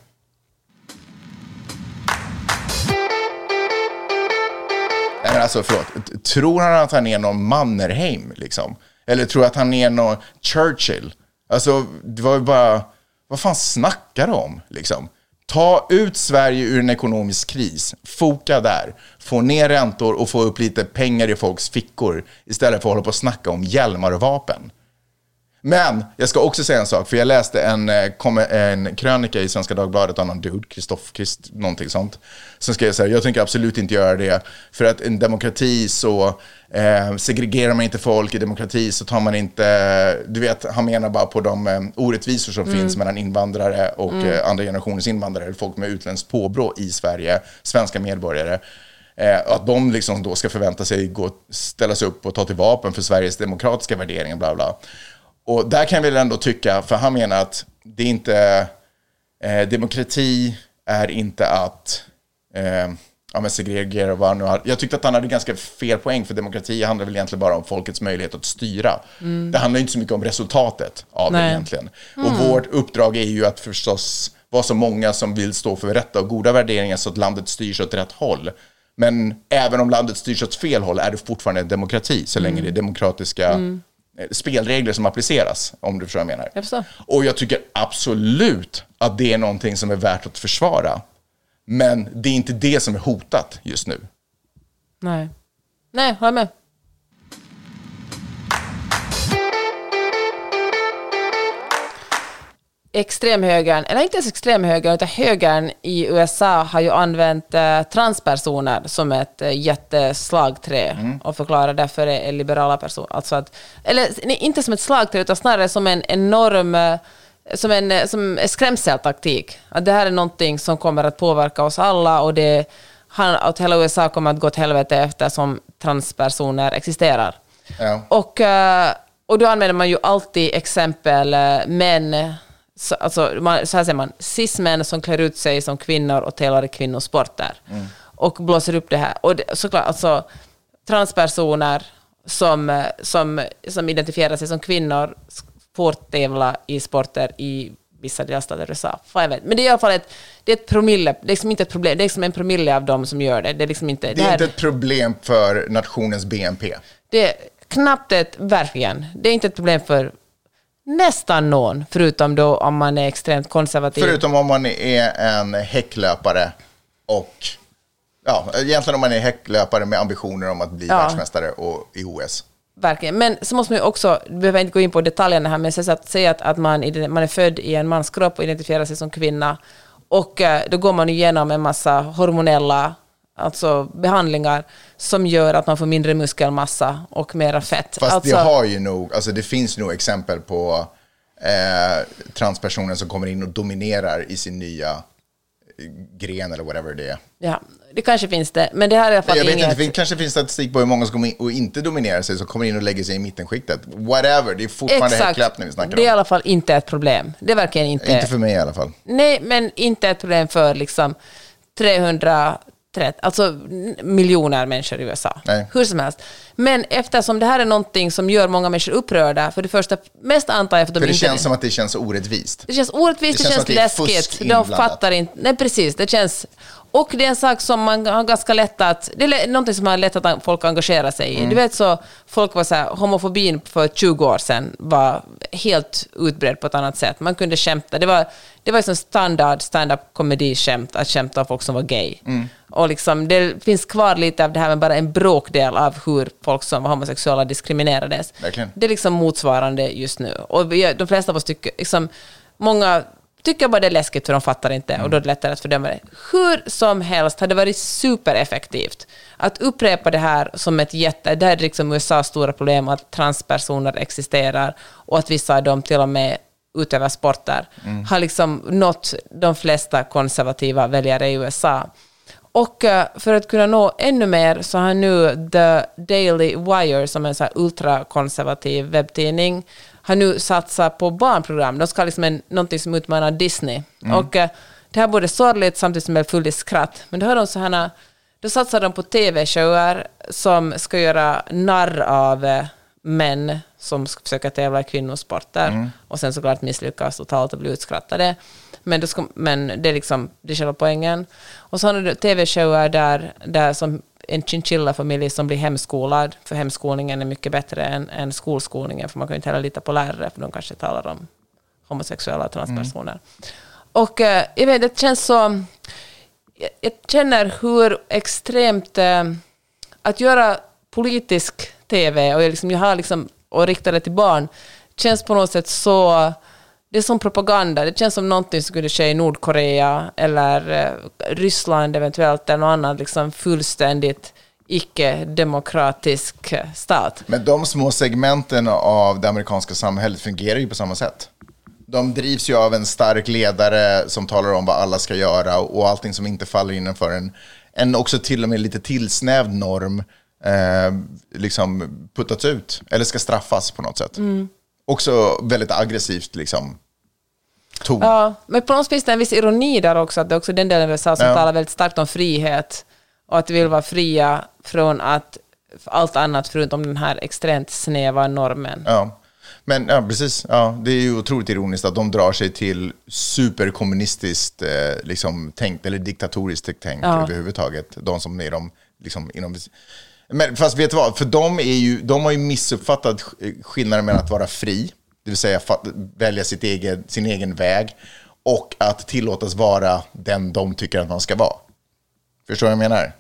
Nej, men alltså, förlåt. Tror han att han är någon Mannerheim, liksom? Eller tror att han är någon Churchill? Alltså, det var ju bara... Vad fan snackar de om, liksom? Ta ut Sverige ur en ekonomisk kris. Foka där. Få ner räntor och få upp lite pengar i folks fickor. Istället för att hålla på och snacka om hjälmar och vapen. Men jag ska också säga en sak, för jag läste en, eh, en krönika i Svenska Dagbladet av någon dude, Kristoff, Krist, någonting sånt. Som skrev så här, jag tänker absolut inte göra det, för att en demokrati så eh, segregerar man inte folk, i demokrati så tar man inte, du vet, han menar bara på de eh, orättvisor som finns mellan invandrare och eh, andra generationens invandrare, folk med utländskt påbrå i Sverige, svenska medborgare. Eh, att de liksom då ska förvänta sig gå, ställa sig upp och ta till vapen för Sveriges demokratiska värderingar, bla bla. Och där kan väl ändå tycka, för han menar att det är inte, eh, demokrati är inte att eh, ja, men segregera vad han nu har. Jag tyckte att han hade ganska fel poäng, för demokrati handlar väl egentligen bara om folkets möjlighet att styra. Det handlar inte så mycket om resultatet av det Nej. egentligen. Och vårt uppdrag är ju att förstås vara så många som vill stå för rätta och goda värderingar så att landet styrs åt rätt håll. Men även om landet styrs åt fel håll är det fortfarande en demokrati, så länge det är demokratiska eh, spelregler som appliceras, om du förstår vad jag menar. Jag förstår. Och jag tycker absolut att det är någonting som är värt att försvara. Men det är inte det som är hotat just nu. Nej. Nej, håller med. Extremhögern, eller inte ens extremhögern, utan högern i USA har ju använt eh, transpersoner som ett eh, jätteslagträ och förklarar därför är liberala personer. Alltså att, eller nej, inte som ett slagträ, utan snarare som en enorm eh, som en eh, som en skrämseltaktik. Att det här är någonting som kommer att påverka oss alla och det, han, att hela USA kommer att gå åt helvete eftersom transpersoner existerar. Ja. Och, eh, och då använder man ju alltid exempel män, så, alltså, man, så här säger man, cis-män som klär ut sig som kvinnor och tävlar i kvinnosporter. Och blåser upp det här. Och det, såklart, alltså transpersoner som, som, som identifierar sig som kvinnor får tävla i sporter i vissa delstater i USA. Fan. Men det är i alla fall ett, det är ett promille, det är liksom inte ett problem, det är liksom en promille av dem som gör det. Det är liksom inte... Det är här- inte ett problem för nationens BNP. det är knappt ett, verkligen, det är inte ett problem för nästan någon, förutom då om man är extremt konservativ. Förutom om man är en häcklöpare och ja, egentligen om man är häcklöpare med ambitioner om att bli Ja. världsmästare och i OS. Verkligen. Men så måste man ju också, du behöver inte gå in på detaljerna här, men säga att, säga att, att man, man är född i en mans kropp och identifierar sig som kvinna. Och eh, då går man igenom en massa hormonella alltså behandlingar som gör att man får mindre muskelmassa och mera fett. Fast alltså, det har ju nog, alltså det finns nog exempel på eh, transpersoner som kommer in och dominerar i sin nya eh, gren eller whatever det är. ja, det kanske finns det, men det här är i alla fall Jag vet inget... inte, det kanske finns statistik på hur många som kommer in och inte dominerar sig, som kommer in och lägger sig i mittenskiktet. Whatever, det är fortfarande häcklöpning vi snackar Det är i om. alla fall inte ett problem. Det verkligen inte... Inte för mig i alla fall. Nej, men inte ett problem för liksom 330, alltså miljoner människor i USA. Nej. Hur som helst. Men eftersom det här är någonting som gör många människor upprörda, för det första, mest antar jag för att de För det inte... känns som att det känns orättvist. Det känns orättvist, Det det känns känns, det läskigt. De fattar inte. Nej, precis. Det känns... Och det är en sak som man har ganska lätt att... Det är någonting som man har lätt att folk engagerar sig i. Mm. Du vet så, folk var så här, homofobin för 20 år sedan var helt utbredd på ett annat sätt. Man kunde skämta. Det var, det var som standard stand-up komedi-skämt att skämta om folk som var gay. Mm. Och liksom, det finns kvar lite av det här med bara en bråkdel av hur folk som var homosexuella diskriminerades. Verkligen. Det är liksom motsvarande just nu. Och vi, de flesta av oss tycker, liksom, många tycker bara det är läskigt för de fattar inte och då är det lättare att fördöma det. Hur som helst hade det varit supereffektivt att upprepa det här som ett jätte... Det här är liksom USAs stora problem, att transpersoner existerar och att vissa av dem till och med utövar sporter, har liksom nått de flesta konservativa väljare i USA. Och eh, för att kunna nå ännu mer så har nu The Daily Wire, som är en så här ultrakonservativ webbtidning, har nu satsat på barnprogram. De ska liksom en, någonting som utmanar Disney. Och eh, det här är både sorgligt samtidigt som det är fullt i skratt. Men då har de så här, då satsar de på tv-shower som ska göra narr av eh, män som ska försöka tävla i kvinnosporter och sen såklart misslyckas totalt och bli utskrattade. Men, ska, men det är liksom det är själva poängen. Och så har du tv-shower där, där som en chinchilla-familj som blir hemskolad, för hemskolningen är mycket bättre än, än skolskolningen, för man kan ju inte heller lita på lärare, för de kanske talar om homosexuella och transpersoner. Och eh, jag vet, det känns så... Jag, jag känner hur extremt... Eh, att göra politisk TV och jag, liksom, jag har liksom, och rikta det till barn känns på något sätt så... Det är som propaganda. Det känns som någonting som skulle ske i Nordkorea eller eh, Ryssland eventuellt, eller någon annan liksom fullständigt icke-demokratisk eh, stat. Men de små segmenten av det amerikanska samhället fungerar ju på samma sätt. De drivs ju av en stark ledare som talar om vad alla ska göra och allting som inte faller innanför en, en också till och med lite tillsnävd norm eh, liksom puttats ut eller ska straffas på något sätt. Också väldigt aggressivt liksom ton. Ja, men på något sätt finns det en viss ironi där också, att det är också den delen av USA som Ja. talar väldigt starkt om frihet och att vi vill vara fria från att allt annat förutom den här extremt snäva normen. Ja. Men ja, precis. Ja, det är ju otroligt ironiskt att de drar sig till superkommunistiskt eh, liksom, tänkt, eller diktatoriskt tänkt Ja. överhuvudtaget. De som är de, liksom, inom... Men fast vet du vad, för de, är ju, de har ju missuppfattat sk- skillnaden mellan att vara fri, det vill säga välja sitt eget, sin egen väg, och att tillåtas vara den de tycker att man ska vara. Förstår du vad jag menar?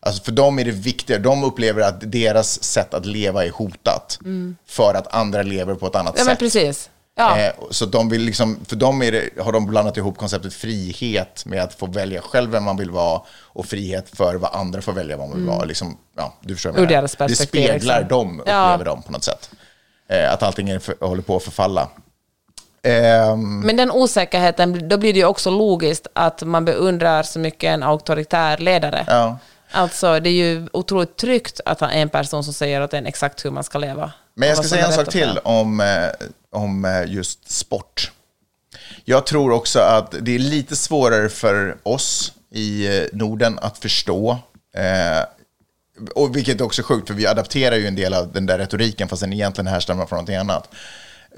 Alltså för dem är det viktigare, de upplever att deras sätt att leva är hotat för att andra lever på ett annat Mm. Ja, men sätt. precis. Ja. Eh, så de vill liksom, för dem det, har de blandat ihop konceptet frihet med att få välja själv vem man vill vara och frihet för vad andra får välja vad man vill vara. Liksom, ja, du förstår Mm. Ur deras Det speglar liksom. dem, Ja. upplever de på något sätt. Eh, att allting är för, håller på att förfalla. Ehm, Men den osäkerheten, då blir det ju också logiskt att man beundrar så mycket en auktoritär ledare. ja. Alltså, det är ju otroligt tryggt att ha en person som säger åt en exakt hur man ska leva. Men jag ska säga en sak till om, eh, om eh, just sport. Jag tror också att det är lite svårare för oss i eh, Norden att förstå. Eh, och vilket är också sjukt, för vi adapterar ju en del av den där retoriken, fast den egentligen härstammar från någonting annat.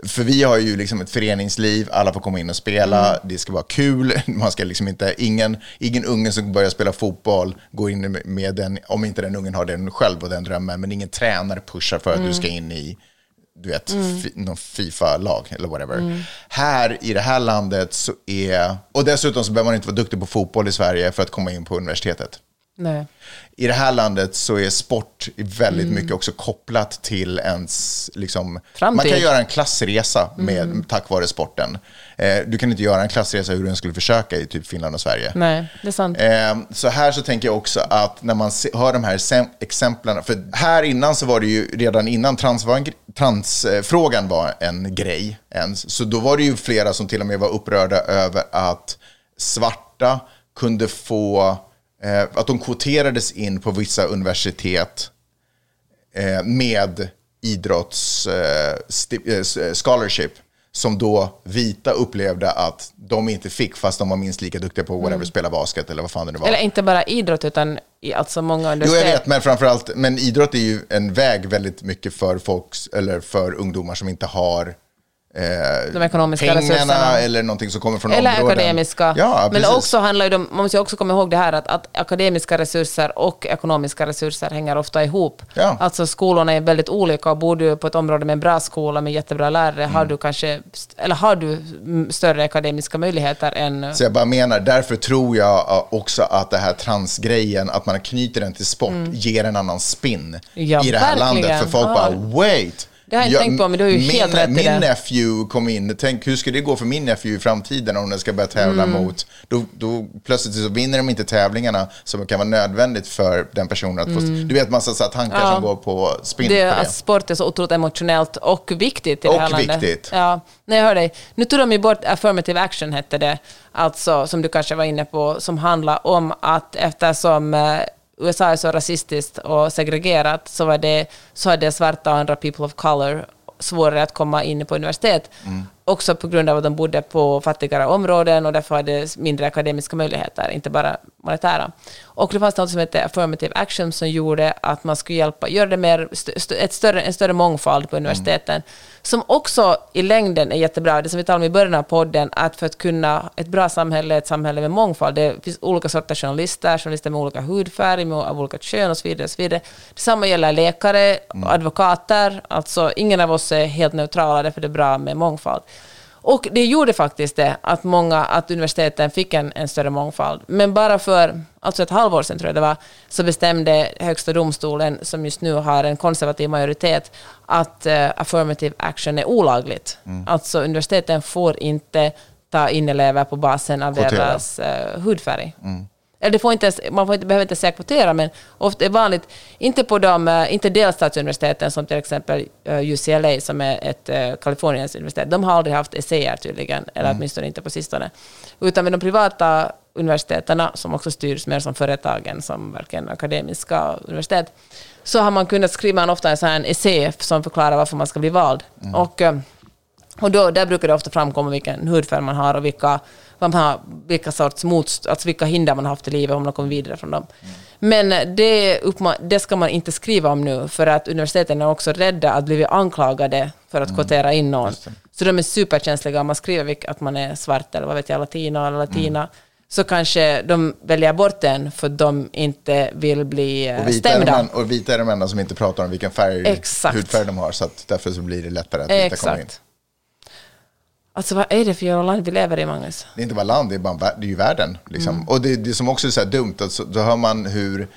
För vi har ju liksom ett föreningsliv, alla får komma in och spela, Mm. det ska vara kul, man ska liksom inte, ingen, ingen unge som börjar spela fotboll går in med den, om inte den ungen har den själv och den drömmen, men ingen tränare pushar för att Mm. du ska in i du vet, fi, någon Fifa-lag eller whatever. Här i det här landet så är, och dessutom så behöver man inte vara duktig på fotboll i Sverige för att komma in på universitetet. Nej. I det här landet så är sport väldigt Mm. mycket också kopplat till ens... Liksom, Framtid. man kan göra en klassresa med, Mm. tack vare sporten. Eh, du kan inte göra en klassresa hur du än skulle försöka i typ Finland och Sverige. Nej, det är sant. Eh, Så här så tänker jag också att när man hör de här exemplen, för här innan så var det ju redan innan trans var en transfrågan var en grej ens, så då var det ju flera som till och med var upprörda över att svarta kunde få, eh, att de kvoterades in på vissa universitet eh, med idrotts eh, scholarship som då vita upplevde att de inte fick fast de var minst lika duktiga på whatever, spela basket eller vad fan det nu var. Eller inte bara idrott, utan i alltså många Jo, universitet. jag vet, men framförallt, men idrott är ju en väg väldigt mycket för folks, eller för ungdomar som inte har eh, De ekonomiska pengarna resurserna. eller någonting som kommer från Eller områden. akademiska. Ja, Men också handlar ju om, man måste också komma ihåg det här att, att akademiska resurser och ekonomiska resurser hänger ofta ihop. Ja. Alltså skolorna är väldigt olika och bor du på ett område med en bra skola med jättebra lärare har Mm. du kanske, eller har du mm, större akademiska möjligheter än... Så jag bara menar, därför tror jag också att det här transgrejen, att man knyter den till sport, ger en annan spin Mm. Ja, i det här verkligen. landet. För folk Ja. bara, wait, Det har jag inte tänkt på, men du har ju min, helt rätt i Min det. nephew kom in, tänk hur ska det gå för min nephew i framtiden om den ska börja tävla Mm. mot, då, då plötsligt så vinner de inte tävlingarna som kan vara nödvändigt för den personen att få, du vet massa så här tankar Mm. Ja. som går på spinn Det, på det. sport är så otroligt emotionellt och viktigt i det Och här landet. viktigt. Ja, nej, jag hör dig. Nu tog de ju bort affirmative action, hette det, alltså som du kanske var inne på, som handlar om att eftersom eh, USA är så rasistiskt och segregerat så, var det, så hade svarta och andra people of color svårare att komma in på universitet. Också på grund av att de bodde på fattigare områden och därför hade mindre akademiska möjligheter, inte bara monetära. Och det fanns något som hette affirmative action som gjorde att man skulle hjälpa, göra det mer, ett större, en större mångfald på universiteten. Som också i längden är jättebra, det som vi talade om i början av podden, att för att kunna, ett bra samhälle är ett samhälle med mångfald. Det finns olika sorters journalister, journalister med olika hudfärg, med, av olika kön och så vidare. Och så vidare. Detsamma gäller läkare, advokater, alltså ingen av oss är helt neutrala, därför är det bra med mångfald. Och det gjorde faktiskt det, att många, att universiteten fick en, en större mångfald. Men bara för, alltså ett halvår sedan tror jag det var, så bestämde Högsta domstolen, som just nu har en konservativ majoritet, att eh, affirmative action är olagligt. Alltså universiteten får inte ta in elever på basen av Kvotera. deras eh, hudfärg. Eller det får inte ens, man får inte, behöver inte säga kvotera, men ofta är vanligt, inte på de, eh, inte delstatsuniversiteten som till exempel eh, UCLA som är ett eh, Kaliforniens universitet, de har aldrig haft essäer tydligen, eller åtminstone inte på sistone. Utan med de privata universiteten, som också styrs mer som företagen, som verkligen akademiska universitet, så har man kunnat skriva en, ofta en sån här essä som förklarar varför man ska bli vald. Och, eh, och då, där brukar det ofta framkomma vilken hudfärg man har och vilka, man har, vilka sorts motst, alltså vilka hinder man har haft i livet om man kommer vidare från dem. Men det, uppma- det ska man inte skriva om nu, för att universiteten är också rädda att bli anklagade för att kvotera in någon. Så de är superkänsliga om man skriver att man är svart eller vad vet jag, latino eller latina. Så kanske de väljer bort den för att de inte vill bli eh, Och de, stämda. en- och vita är de enda som inte pratar om vilken färg, Exakt. hudfärg de har, så därför så blir det lättare att vita kommer in. Alltså vad är det för land vi lever i, Magnus? Det är inte bara land, det är, bara, det är ju världen. Liksom. Mm. Och det, det som också är så dumt, alltså, då hör man hur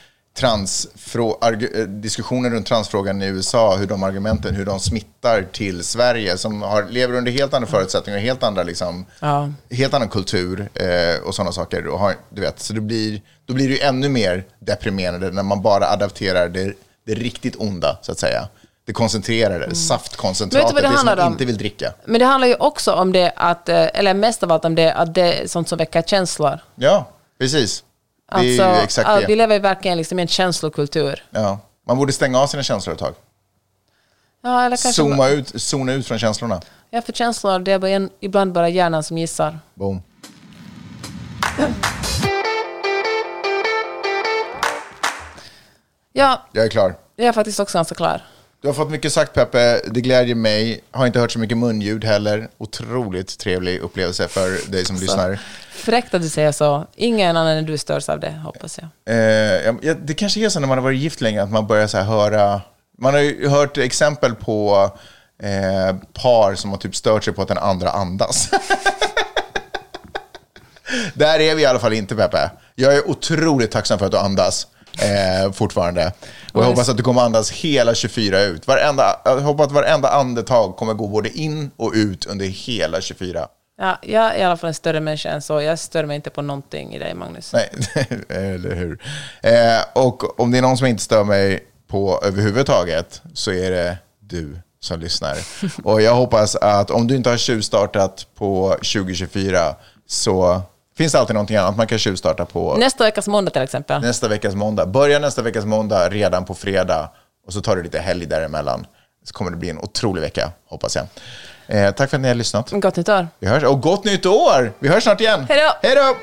eh, diskussionen runt transfrågan i USA, hur de argumenten, hur de smittar till Sverige som har, lever under helt andra förutsättningar, helt andra liksom, Ja. helt annan kultur eh, och sådana saker. Och har, du vet, så det blir, då blir det ju ännu mer deprimerande när man bara adapterar det, det riktigt onda, så att säga. Det koncentrerade, Men saftkoncentratet, det det, som man om? inte vill dricka. Men det handlar ju också om det att, eh, eller mest av allt om det, att det är sånt som väcker känslor. Ja, precis. Det Alltså, är ju exakt all- det. vi lever ju verkligen liksom i en känslokultur. Ja. Man borde stänga av sina känslor ett tag. Ja, eller kanske Zooma ut, zona ut från känslorna. Ja, för känslor, det är ibland bara hjärnan som gissar. Boom. Ja, Jag är klar. jag är faktiskt också ganska klar. Du har fått mycket sagt Peppe, det glädjer mig. Har inte hört så mycket munljud heller. Otroligt trevlig upplevelse för dig som lyssnar. Fräckt att du säger så. Ingen annan än du störs av det, hoppas jag. Eh, ja, ja, det kanske är så när man har varit gift länge att man börjar så här höra... Man har ju hört exempel på eh, par som har typ stört sig på att den andra andas. Där är vi i alla fall inte Peppe. Jag är otroligt tacksam för att du andas eh, fortfarande. Och jag hoppas att du kommer andas hela 24 ut. Varenda, jag hoppas att varenda andetag kommer gå både in och ut under hela 24. Ja, jag är i alla fall en större människa än så. Jag stör mig inte på någonting i dig, Magnus. Nej, eller hur? Eh, och om det är någon som inte stör mig på överhuvudtaget så är det du som lyssnar. Och jag hoppas att om du inte har tjuvstartat på 2024 så finns det alltid någonting annat man kan tjuvstarta på Nästa veckas måndag till exempel. nästa veckas måndag. Börja nästa veckas måndag redan på fredag och så tar du lite helg däremellan. Så kommer det bli en otrolig vecka, hoppas jag. Eh, tack för att ni har lyssnat. Gott nytt år. Vi hörs. Och gott nytt år! Vi hörs snart igen. Hej då!